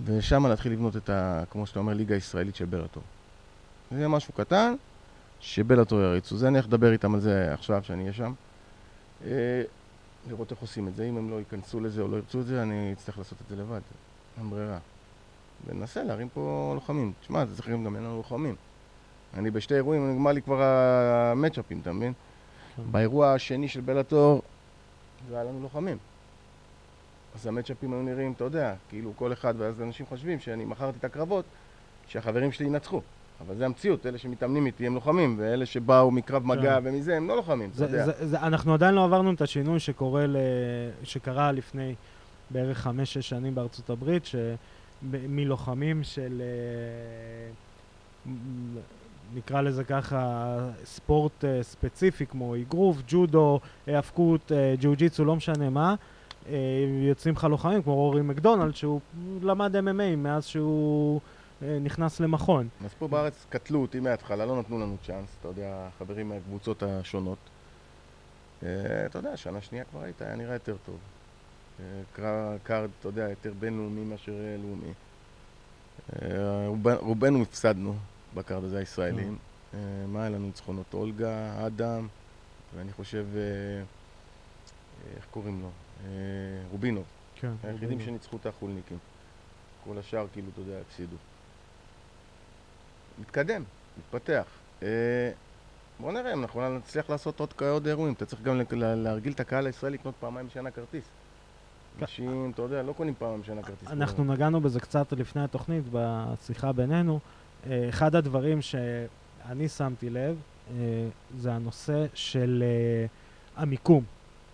ושם להתחיל לבנות את ה... כמו שאתה אומר, ליגה ישראלית של בלטור. זה משהו קטן, שבלטור יריצו. זה אני הולך לדבר איתם על זה עכשיו, שאני אהיה שם. אה, לראות איך עושים את זה. אם הם לא ייכנסו לזה או לא ירצו את זה, אני אצטרך לעשות את זה לבד. אין ברירה. וננסה להרים פה לוחמים. תשמע, זה צריך גם אין לנו לוחמים. אני בשתי אירועים, נגמר לי כבר המצ'אפים, אתה מבין? כן. באירוע השני של בלאטור, זה היה לנו לוחמים. אז המצ'אפים היו נראים, אתה יודע, כאילו כל אחד, ואז אנשים חושבים שאני מכרתי את הקרבות, שהחברים שלי ינצחו. אבל זה המציאות, אלה שמתאמנים איתי הם לוחמים, ואלה שבאו מקרב מגע כן. ומזה הם לא לוחמים, אתה זה, יודע. זה, זה, אנחנו עדיין לא עברנו את השינוי שקורה ל, שקרה לפני בערך חמש-שש שנים בארצות הברית, שמלוחמים של, אה, נקרא לזה ככה, ספורט אה, ספציפי כמו אגרוף, ג'ודו, האבקות, אה, ג'יוג'יצו, לא משנה מה, יוצאים לך לוחמים כמו רורי מקדונלד, שהוא למד MMA מאז שהוא נכנס למכון. אז פה בארץ קטלו אותי מההתחלה, לא נתנו לנו צ'אנס, אתה יודע, חברים מהקבוצות השונות. אה, אתה יודע, שנה שנייה כבר היית, היה נראה יותר טוב. אה, card, אתה יודע, יותר בינלאומי מאשר אה, לאומי. אה, רוב- רובנו הפסדנו בקארד הזה, הישראלים. אה, מה היה לנו ניצחונות? אולגה, אדם, ואני חושב, אה, אה, איך קוראים לו? אה, רובינוב. כן, היחידים שניצחו את החולניקים. כל השאר, כאילו, אתה יודע, הפסידו. מתקדם, מתפתח. אה, בוא נראה אם אנחנו נצליח לעשות עוד, עוד אירועים. אתה צריך גם להרגיל את הקהל הישראלי לקנות פעמיים בשנה כרטיס. אנשים, אתה יודע, לא קונים פעמיים בשנה כרטיס. אנחנו נגענו בזה קצת לפני התוכנית, בשיחה בינינו. אה, אחד הדברים שאני שמתי לב, אה, זה הנושא של המיקום.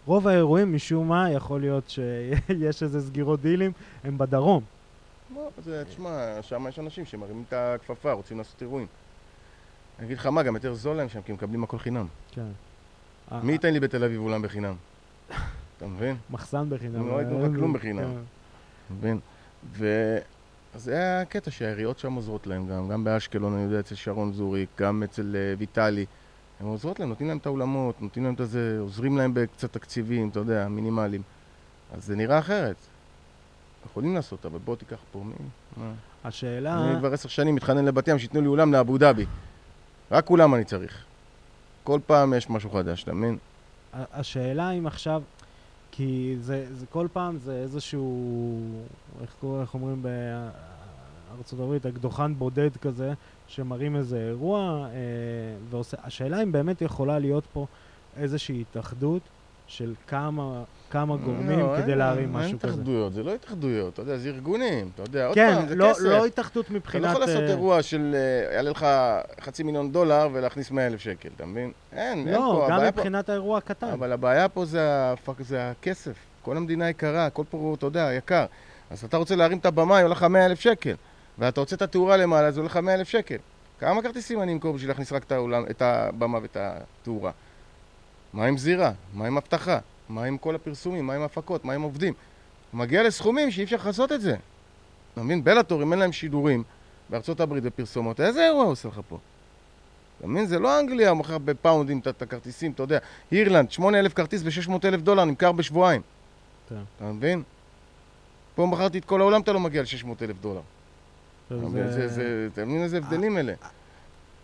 רוב האירועים, משום מה, יכול להיות שיש איזה סגירות דילים, הם בדרום. לא, זה, תשמע, שם יש אנשים שמרימים את הכפפה, רוצים לעשות אירועים. אני אגיד לך מה, גם יותר זול להם שם, כי הם מקבלים הכל חינם. כן. מי ייתן לי בתל אביב אולם בחינם? אתה מבין? מחסן בחינם. לא ייתנו לך כלום בחינם. כן. מבין? ו... אז זה היה הקטע שהעיריות שם עוזרות להם גם, גם באשקלון, אני יודע, אצל שרון זוריק, גם אצל אה, ויטלי. הם עוזרות להם, נותנים להם את האולמות, נותנים להם את הזה, עוזרים להם בקצת תקציבים, אתה יודע, מינימליים. אז זה נראה אחרת. יכולים לעשות, אבל בוא תיקח פה, מי? השאלה... אני כבר עשר שנים מתחנן לבת ים שייתנו לי אולם לאבו דאבי. רק אולם אני צריך. כל פעם יש משהו חדש, אתה מבין? השאלה אם עכשיו, כי זה, זה כל פעם זה איזשהו, איך קוראים, איך אומרים בארצות הברית, אקדוחן בודד כזה, שמראים איזה אירוע, אה, ועושה, השאלה אם באמת יכולה להיות פה איזושהי התאחדות של כמה, כמה גורמים לא, כדי אין- להרים אין משהו כזה. התאחדויות, זה לא התאחדויות, אתה יודע, זה ארגונים, אתה יודע, עוד כן, פעם, זה לא, כסף. לא התאחדות אתה לא מבחינת... יכול לעשות אה, אירוע של אה, יעלה לך חצי מיליון דולר ולהכניס 100 אלף שקל, אתה מבין? אין, אין לא, פה, גם הבעיה פה... מבחינת האירוע הקטן. אבל הבעיה פה זה, הפק, זה הכסף. כל המדינה יקרה, הכל פה, אתה יודע, יקר. אז אתה רוצה להרים את הבמה, היא עולה לך 100 אלף שקל. ואתה רוצה את התאורה למעלה, אז עולה לך 100 אלף שקל. כמה כרטיסים אני אמכור בשביל להכניס רק את, האולם, את הבמה ואת התאורה? מה עם זירה? מה עם אבטחה? מה עם כל הפרסומים? מה עם הפקות? מה עם עובדים? הוא מגיע לסכומים שאי אפשר לכסות את זה. אתה מבין? בלאטור, אם אין להם שידורים בארצות הברית ופרסומות, איזה אירוע הוא עושה לך פה? אתה מבין? זה לא אנגליה, הוא מוכר בפאונדים את- הכרטיסים, אתה יודע. אירלנד, 8,000 כרטיס ב-600,000 דולר, נמכר בשבועיים. כן. אתה מבין? פה מכרתי את כל העולם, אתה לא מגיע ל-600,000 דולר. אתה מבין? איזה הבדלים אלה?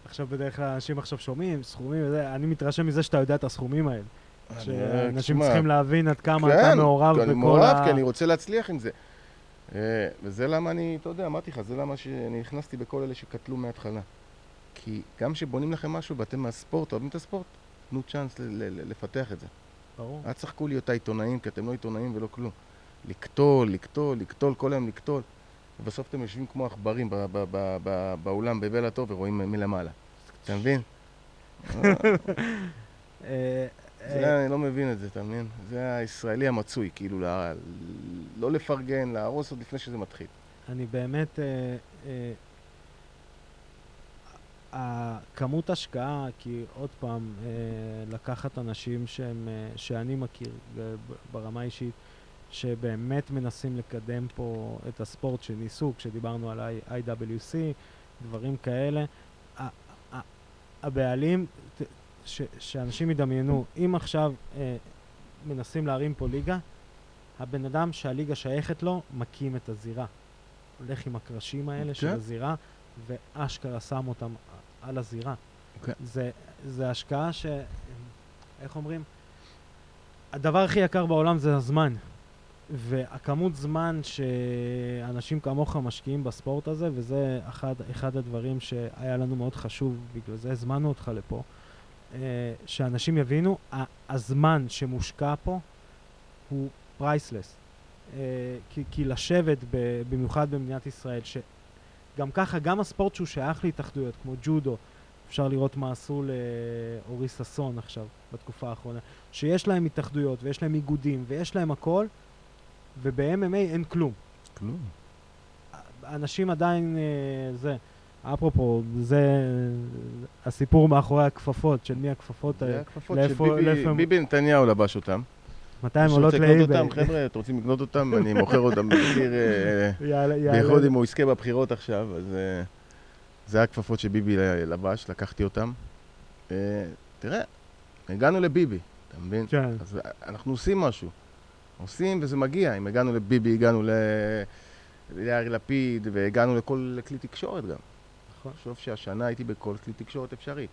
עכשיו בדרך כלל אנשים עכשיו שומעים סכומים אני מתרשם מזה שאתה יודע את הסכומים האלה. שאנשים תשמע, צריכים להבין עד כמה כן, אתה מעורב אני בכל מעורב, ה... כי אני רוצה להצליח עם זה. אה, וזה למה אני, אתה יודע, אמרתי לך, זה למה שאני נכנסתי בכל אלה שקטלו מההתחלה. כי גם כשבונים לכם משהו ואתם מהספורט, אוהבים את הספורט, תנו צ'אנס לפתח את זה. ברור. אל תשחקו להיות העיתונאים, כי אתם לא עיתונאים ולא כלום. לקטול, לקטול, לקטול, כל היום לקטול. ובסוף אתם יושבים כמו עכברים באולם בבלאטור ורואים מלמעלה. אתה מבין? אה, אה, זה, אני לא מבין את זה, אתה מבין? זה הישראלי המצוי, כאילו, לה- לא לפרגן, להרוס עוד לפני שזה מתחיל. אני באמת... אה, אה, הכמות השקעה, כי עוד פעם, אה, לקחת אנשים שהם, אה, שאני מכיר ברמה האישית, שבאמת מנסים לקדם פה את הספורט שניסו, כשדיברנו על IWC, דברים כאלה. הבעלים, ת- ש- שאנשים ידמיינו, אם עכשיו אה, מנסים להרים פה ליגה, הבן אדם שהליגה שייכת לו, מקים את הזירה. הולך עם הקרשים האלה של כן. הזירה, ואשכרה שם אותם על הזירה. כן. זה, זה השקעה ש... איך אומרים? הדבר הכי יקר בעולם זה הזמן. והכמות זמן שאנשים כמוך משקיעים בספורט הזה, וזה אחד, אחד הדברים שהיה לנו מאוד חשוב, בגלל זה הזמנו אותך לפה, שאנשים יבינו, הזמן שמושקע פה הוא פרייסלס. אה, כי, כי לשבת, ב, במיוחד במדינת ישראל, שגם ככה, גם הספורט שהוא שייך להתאחדויות, כמו ג'ודו, אפשר לראות מה עשו לאורי ששון עכשיו, בתקופה האחרונה, שיש להם התאחדויות ויש להם איגודים ויש להם הכל, וב-MMA אין כלום. כלום. אנשים עדיין, אה, זה, אפרופו, זה הסיפור מאחורי הכפפות, של מי הכפפות האלה. זה הכפפות שביבי נתניהו לבש אותם. מתי הם עולות לאיבי? חבר'ה, אתם רוצים לקנות אותם? אני מוכר אותם במחיר, אה, בייחוד אם הוא יזכה בבחירות עכשיו, אז אה, זה הכפפות שביבי לבש, לקחתי אותם. תראה, הגענו לביבי, אתה מבין? כן. אז אנחנו עושים משהו. עושים וזה מגיע. אם הגענו לביבי, הגענו ליאיר לפיד, והגענו לכל כלי תקשורת גם. נכון. חושב שהשנה הייתי בכל כלי תקשורת אפשרי.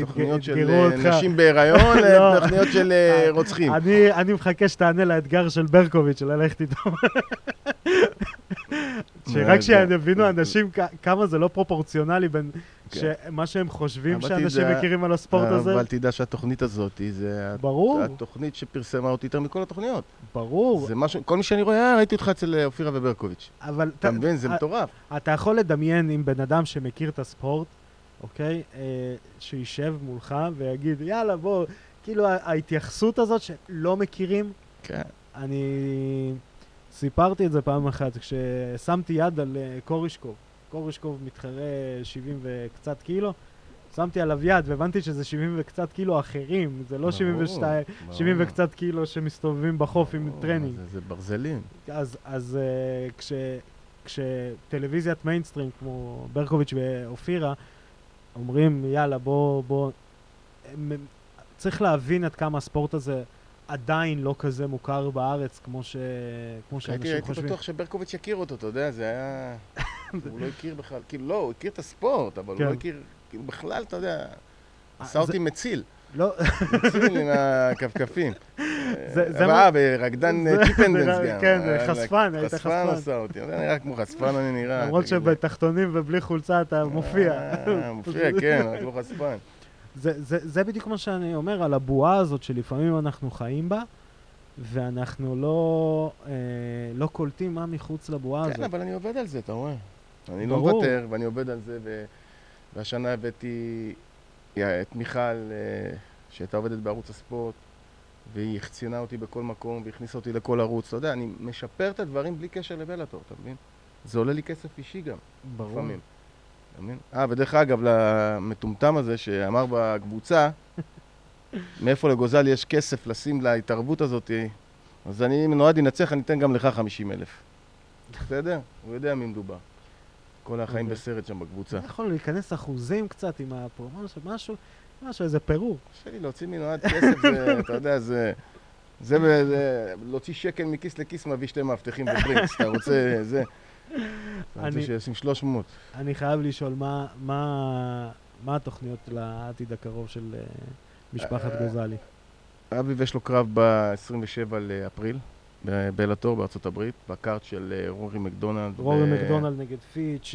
תוכניות של אה, נשים בהיריון, לא. תוכניות של אה, רוצחים. אני מחכה שתענה לאתגר של ברקוביץ', ללכת איתו. שרק שיבינו אנשים כמה זה לא פרופורציונלי בין כן. מה שהם חושבים שאנשים מכירים על הספורט הזה. אבל תדע שהתוכנית הזאת, זה התוכנית שפרסמה אותי יותר מכל התוכניות. ברור. כל מי שאני רואה, אה, ראיתי אותך אצל אופירה וברקוביץ'. אתה מבין, זה מטורף. אתה יכול לדמיין עם בן אדם שמכיר את הספורט, אוקיי? אה, שישב מולך ויגיד, יאללה, בוא, כאילו ההתייחסות הזאת שלא מכירים, כן. אני סיפרתי את זה פעם אחת, כששמתי יד על אה, קורישקוב. קורישקוב מתחרה 70 וקצת קילו, שמתי עליו יד והבנתי שזה 70 וקצת קילו אחרים, זה לא 72, 70 וקצת קילו שמסתובבים בחוף עם טרנינג. זה, זה ברזלים. אז, אז אה, כש, כשטלוויזיית מיינסטרים כמו ברקוביץ' ואופירה אומרים, יאללה, בוא, בוא... צריך להבין עד כמה הספורט הזה עדיין לא כזה מוכר בארץ כמו, ש... כמו שאנשים חושבים. הייתי בטוח שברקוביץ' יכיר אותו, אתה יודע, זה היה... הוא לא הכיר בכלל, כאילו, לא, הוא הכיר את הספורט, אבל הוא לא כן. הכיר, כאילו, בכלל, אתה יודע, אה, עשה אותי מציל. לא. מציל עם הכפכפים. אה, ורקדן טיפנדנס גם. כן, חשפן, היית חשפן. חשפן עשה אותי, אתה נראה כמו חשפן אני נראה. למרות שבתחתונים ובלי חולצה אתה מופיע. אה, מופיע, כן, רק לא חשפן. זה, זה, זה בדיוק מה שאני אומר על הבועה הזאת שלפעמים אנחנו חיים בה, ואנחנו לא, אה, לא קולטים מה מחוץ לבועה כן, הזאת. כן, אבל אני עובד על זה, אתה רואה. אני לא ברור. לא מוותר, ואני עובד על זה, ו... והשנה הבאתי את מיכל, אה, שהייתה עובדת בערוץ הספורט, והיא החצינה אותי בכל מקום, והכניסה אותי לכל ערוץ. אתה יודע, אני משפר את הדברים בלי קשר לבלאטור, אתה מבין? זה עולה לי כסף אישי גם, ברור. לפעמים. אה, ודרך אגב, למטומטם הזה שאמר בקבוצה, מאיפה לגוזל יש כסף לשים להתערבות הזאת, אז אני, אם נועד ינצח, אני אתן גם לך 50 אלף. בסדר? הוא יודע מי מדובר. כל החיים אוקיי. בסרט שם בקבוצה. יכול להיכנס אחוזים קצת עם הפרומושן, משהו, משהו, איזה פירור. קשה לי להוציא מנועד כסף, זה, אתה יודע, זה... זה, להוציא שקל מכיס לכיס מביא שתי מאבטחים בברינקס, אתה רוצה, זה... אני שישים 300. אני חייב לשאול, מה, מה, מה התוכניות לעתיד הקרוב של uh, משפחת uh, גוזלי? אביב יש לו קרב ב-27 לאפריל, בבלאטור בארצות הברית, ב-card של אה, רורי מקדונלד. רורי ו... מקדונלד נגד פיץ',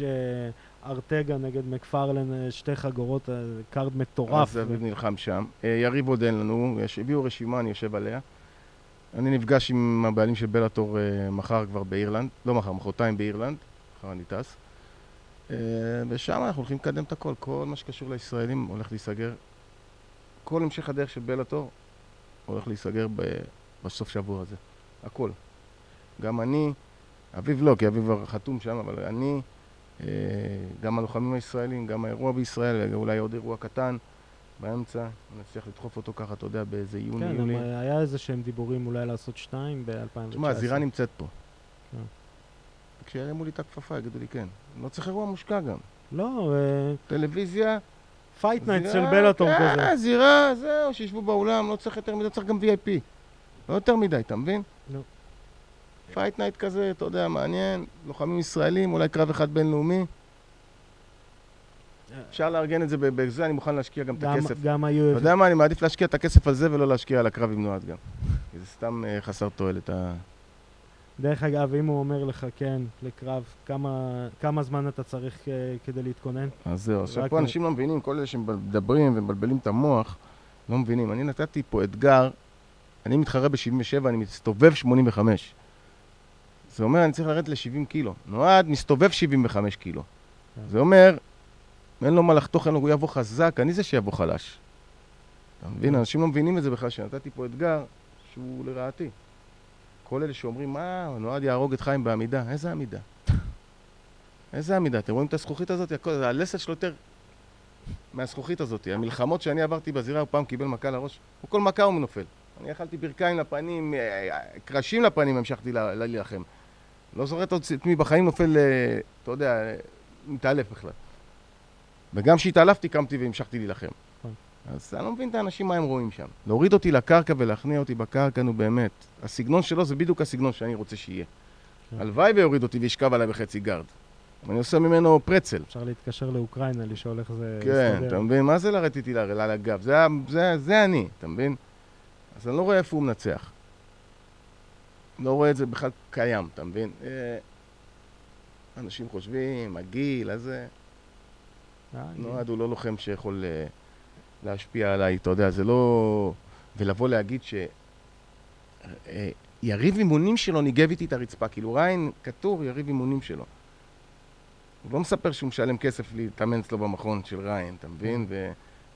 ארטגה נגד מקפרלן, שתי חגורות, card מטורף. אז אביב. נלחם שם. יריב עוד אין לנו, יש, הביאו רשימה, אני יושב עליה. אני נפגש עם הבעלים של בלאטור אה, מחר כבר באירלנד, לא מחר, מחרתיים באירלנד, מחר אני טס. אה, ושם אנחנו הולכים לקדם את הכל, כל מה שקשור לישראלים הולך להיסגר. כל המשך הדרך של בלאטור הולך להיסגר ב- בסוף שבוע הזה, הכל. גם אני, אביב לא, כי אביב חתום שם, אבל אני, uh, גם הלוחמים הישראלים, גם האירוע בישראל, אולי עוד אירוע קטן. באמצע, נצליח לדחוף אותו ככה, אתה יודע, באיזה יוני, כן, יולי. כן, היה איזה שהם דיבורים אולי לעשות שתיים ב-2019. תשמע, הזירה נמצאת פה. כן. כשירימו לי את הכפפה, יגידו לי כן. לא צריך אירוע מושקע גם. לא, אה... טלוויזיה. fight night של בלאטור כן, כזה. זירה, זהו, שישבו באולם, לא צריך יותר מדי, צריך גם VIP. לא יותר מדי, אתה מבין? לא. fight night כזה, אתה יודע, מעניין, לוחמים ישראלים, אולי קרב אחד בינלאומי. אפשר לארגן את זה בזה, אני מוכן להשקיע גם את הכסף. גם היו... אתה יודע מה, אני מעדיף להשקיע את הכסף על זה ולא להשקיע על הקרב עם נועד גם. כי זה סתם אה, חסר תועלת. דרך אגב, אם הוא אומר לך כן לקרב, כמה, כמה זמן אתה צריך uh, כדי להתכונן? אז זהו, עכשיו פה אנשים לא מבינים, כל אלה שמדברים ומבלבלים את המוח, לא מבינים. אני נתתי פה אתגר, אני מתחרה ב-77, אני מסתובב 85. זה אומר, אני צריך לרדת ל-70 קילו. נועד, מסתובב 75 קילו. כן. זה אומר, אין לו מה לחתוך, אין לו, הוא יבוא חזק, אני זה שיבוא חלש. אתה מבין? אנשים לא מבינים את זה בכלל, שנתתי פה אתגר שהוא לרעתי. כל אלה שאומרים, מה, נועד יהרוג את חיים בעמידה. איזה עמידה? איזה עמידה? אתם רואים את הזכוכית הזאת? הכל, הלסת שלו יותר מהזכוכית הזאת. המלחמות שאני עברתי בזירה, הוא פעם קיבל מכה לראש. הוא כל מכה הוא נופל. אני אכלתי ברכיים לפנים, אה, קרשים לפנים המשכתי להילחם. לא זוכר את עצמי בחיים נופל, אה, אתה יודע, אה, מתעלף בכלל. וגם כשהתעלפתי, קמתי והמשכתי להילחם. נכון. אז אני לא מבין את האנשים מה הם רואים שם. להוריד אותי לקרקע ולהכניע אותי בקרקע, נו באמת. הסגנון שלו זה בדיוק הסגנון שאני רוצה שיהיה. כן. הלוואי ויוריד אותי וישכב עליי בחצי גארד. אני עושה ממנו פרצל. אפשר להתקשר לאוקראינה, לשאול איך זה כן, יסתדר. אתה מבין? מה זה לרדת איתי ל- על הגב? זה, ה- זה, זה אני, אתה מבין? אז אני לא רואה איפה הוא מנצח. לא רואה את זה בכלל קיים, אתה מבין? אה, אנשים חושבים, הגיל, הזה, אה, נועד הוא לא לוחם שיכול אה, להשפיע עליי, אתה יודע, זה לא... ולבוא להגיד ש... אה, יריב אימונים שלו ניגב איתי את הרצפה, כאילו ריין כתוב יריב אימונים שלו. הוא לא מספר שהוא משלם כסף להתאמן אצלו במכון של ריין, אתה מבין?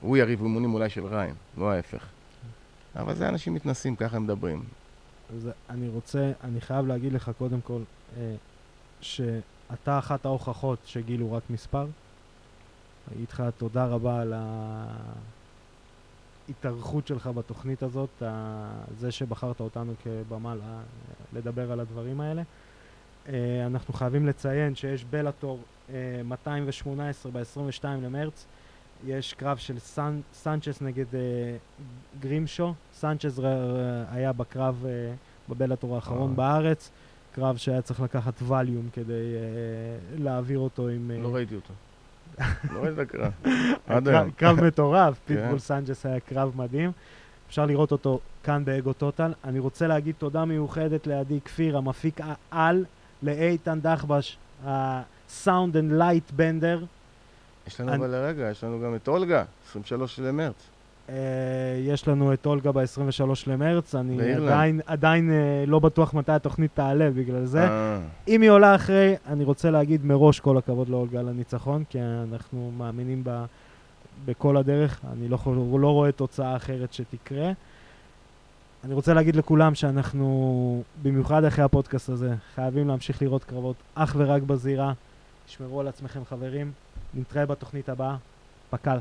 והוא יריב אימונים אולי של ריין, לא ההפך. אבל זה אנשים מתנסים, ככה הם מדברים. אז אני רוצה, אני חייב להגיד לך קודם כל, אה, שאתה אחת ההוכחות שגיל הוא רק מספר. אגיד לך תודה רבה על ההתארכות שלך בתוכנית הזאת, זה שבחרת אותנו כבמה לדבר על הדברים האלה. אה, אנחנו חייבים לציין שיש בלאטור אה, 218 ב-22 למרץ. יש קרב של סן, סנצ'ס נגד אה, גרימשו. סנצ'ס היה בקרב אה, בבלאטור האחרון אה. בארץ. קרב שהיה צריך לקחת ווליום כדי אה, להעביר אותו עם... אה, לא ראיתי אותו. לא ראיתי את הקרב. עד קרב-. קרב מטורף, כן. פיטבול סנג'ס היה קרב מדהים. אפשר לראות אותו כאן באגו טוטל. אני רוצה להגיד תודה מיוחדת לעדי כפיר, המפיק העל, לאיתן דחבש, ה sound and light בנדר. יש לנו אבל רגע, יש לנו גם את אולגה, 23 למרץ. אה, יש לנו את אולגה ב-23 למרץ, אני באירלנד. עדיין, עדיין אה, לא בטוח מתי התוכנית תעלה בגלל זה. אה, אם היא עולה אחרי, אני רוצה להגיד מראש כל הכבוד לאולגה על הניצחון, כי אנחנו מאמינים בה בכל הדרך, אני לא, לא רואה תוצאה אחרת שתקרה. אני רוצה להגיד לכולם שאנחנו, במיוחד אחרי הפודקאסט הזה, חייבים להמשיך לראות קרבות אך ורק בזירה. תשמרו על עצמכם חברים, נתראה בתוכנית הבאה, פק"ל.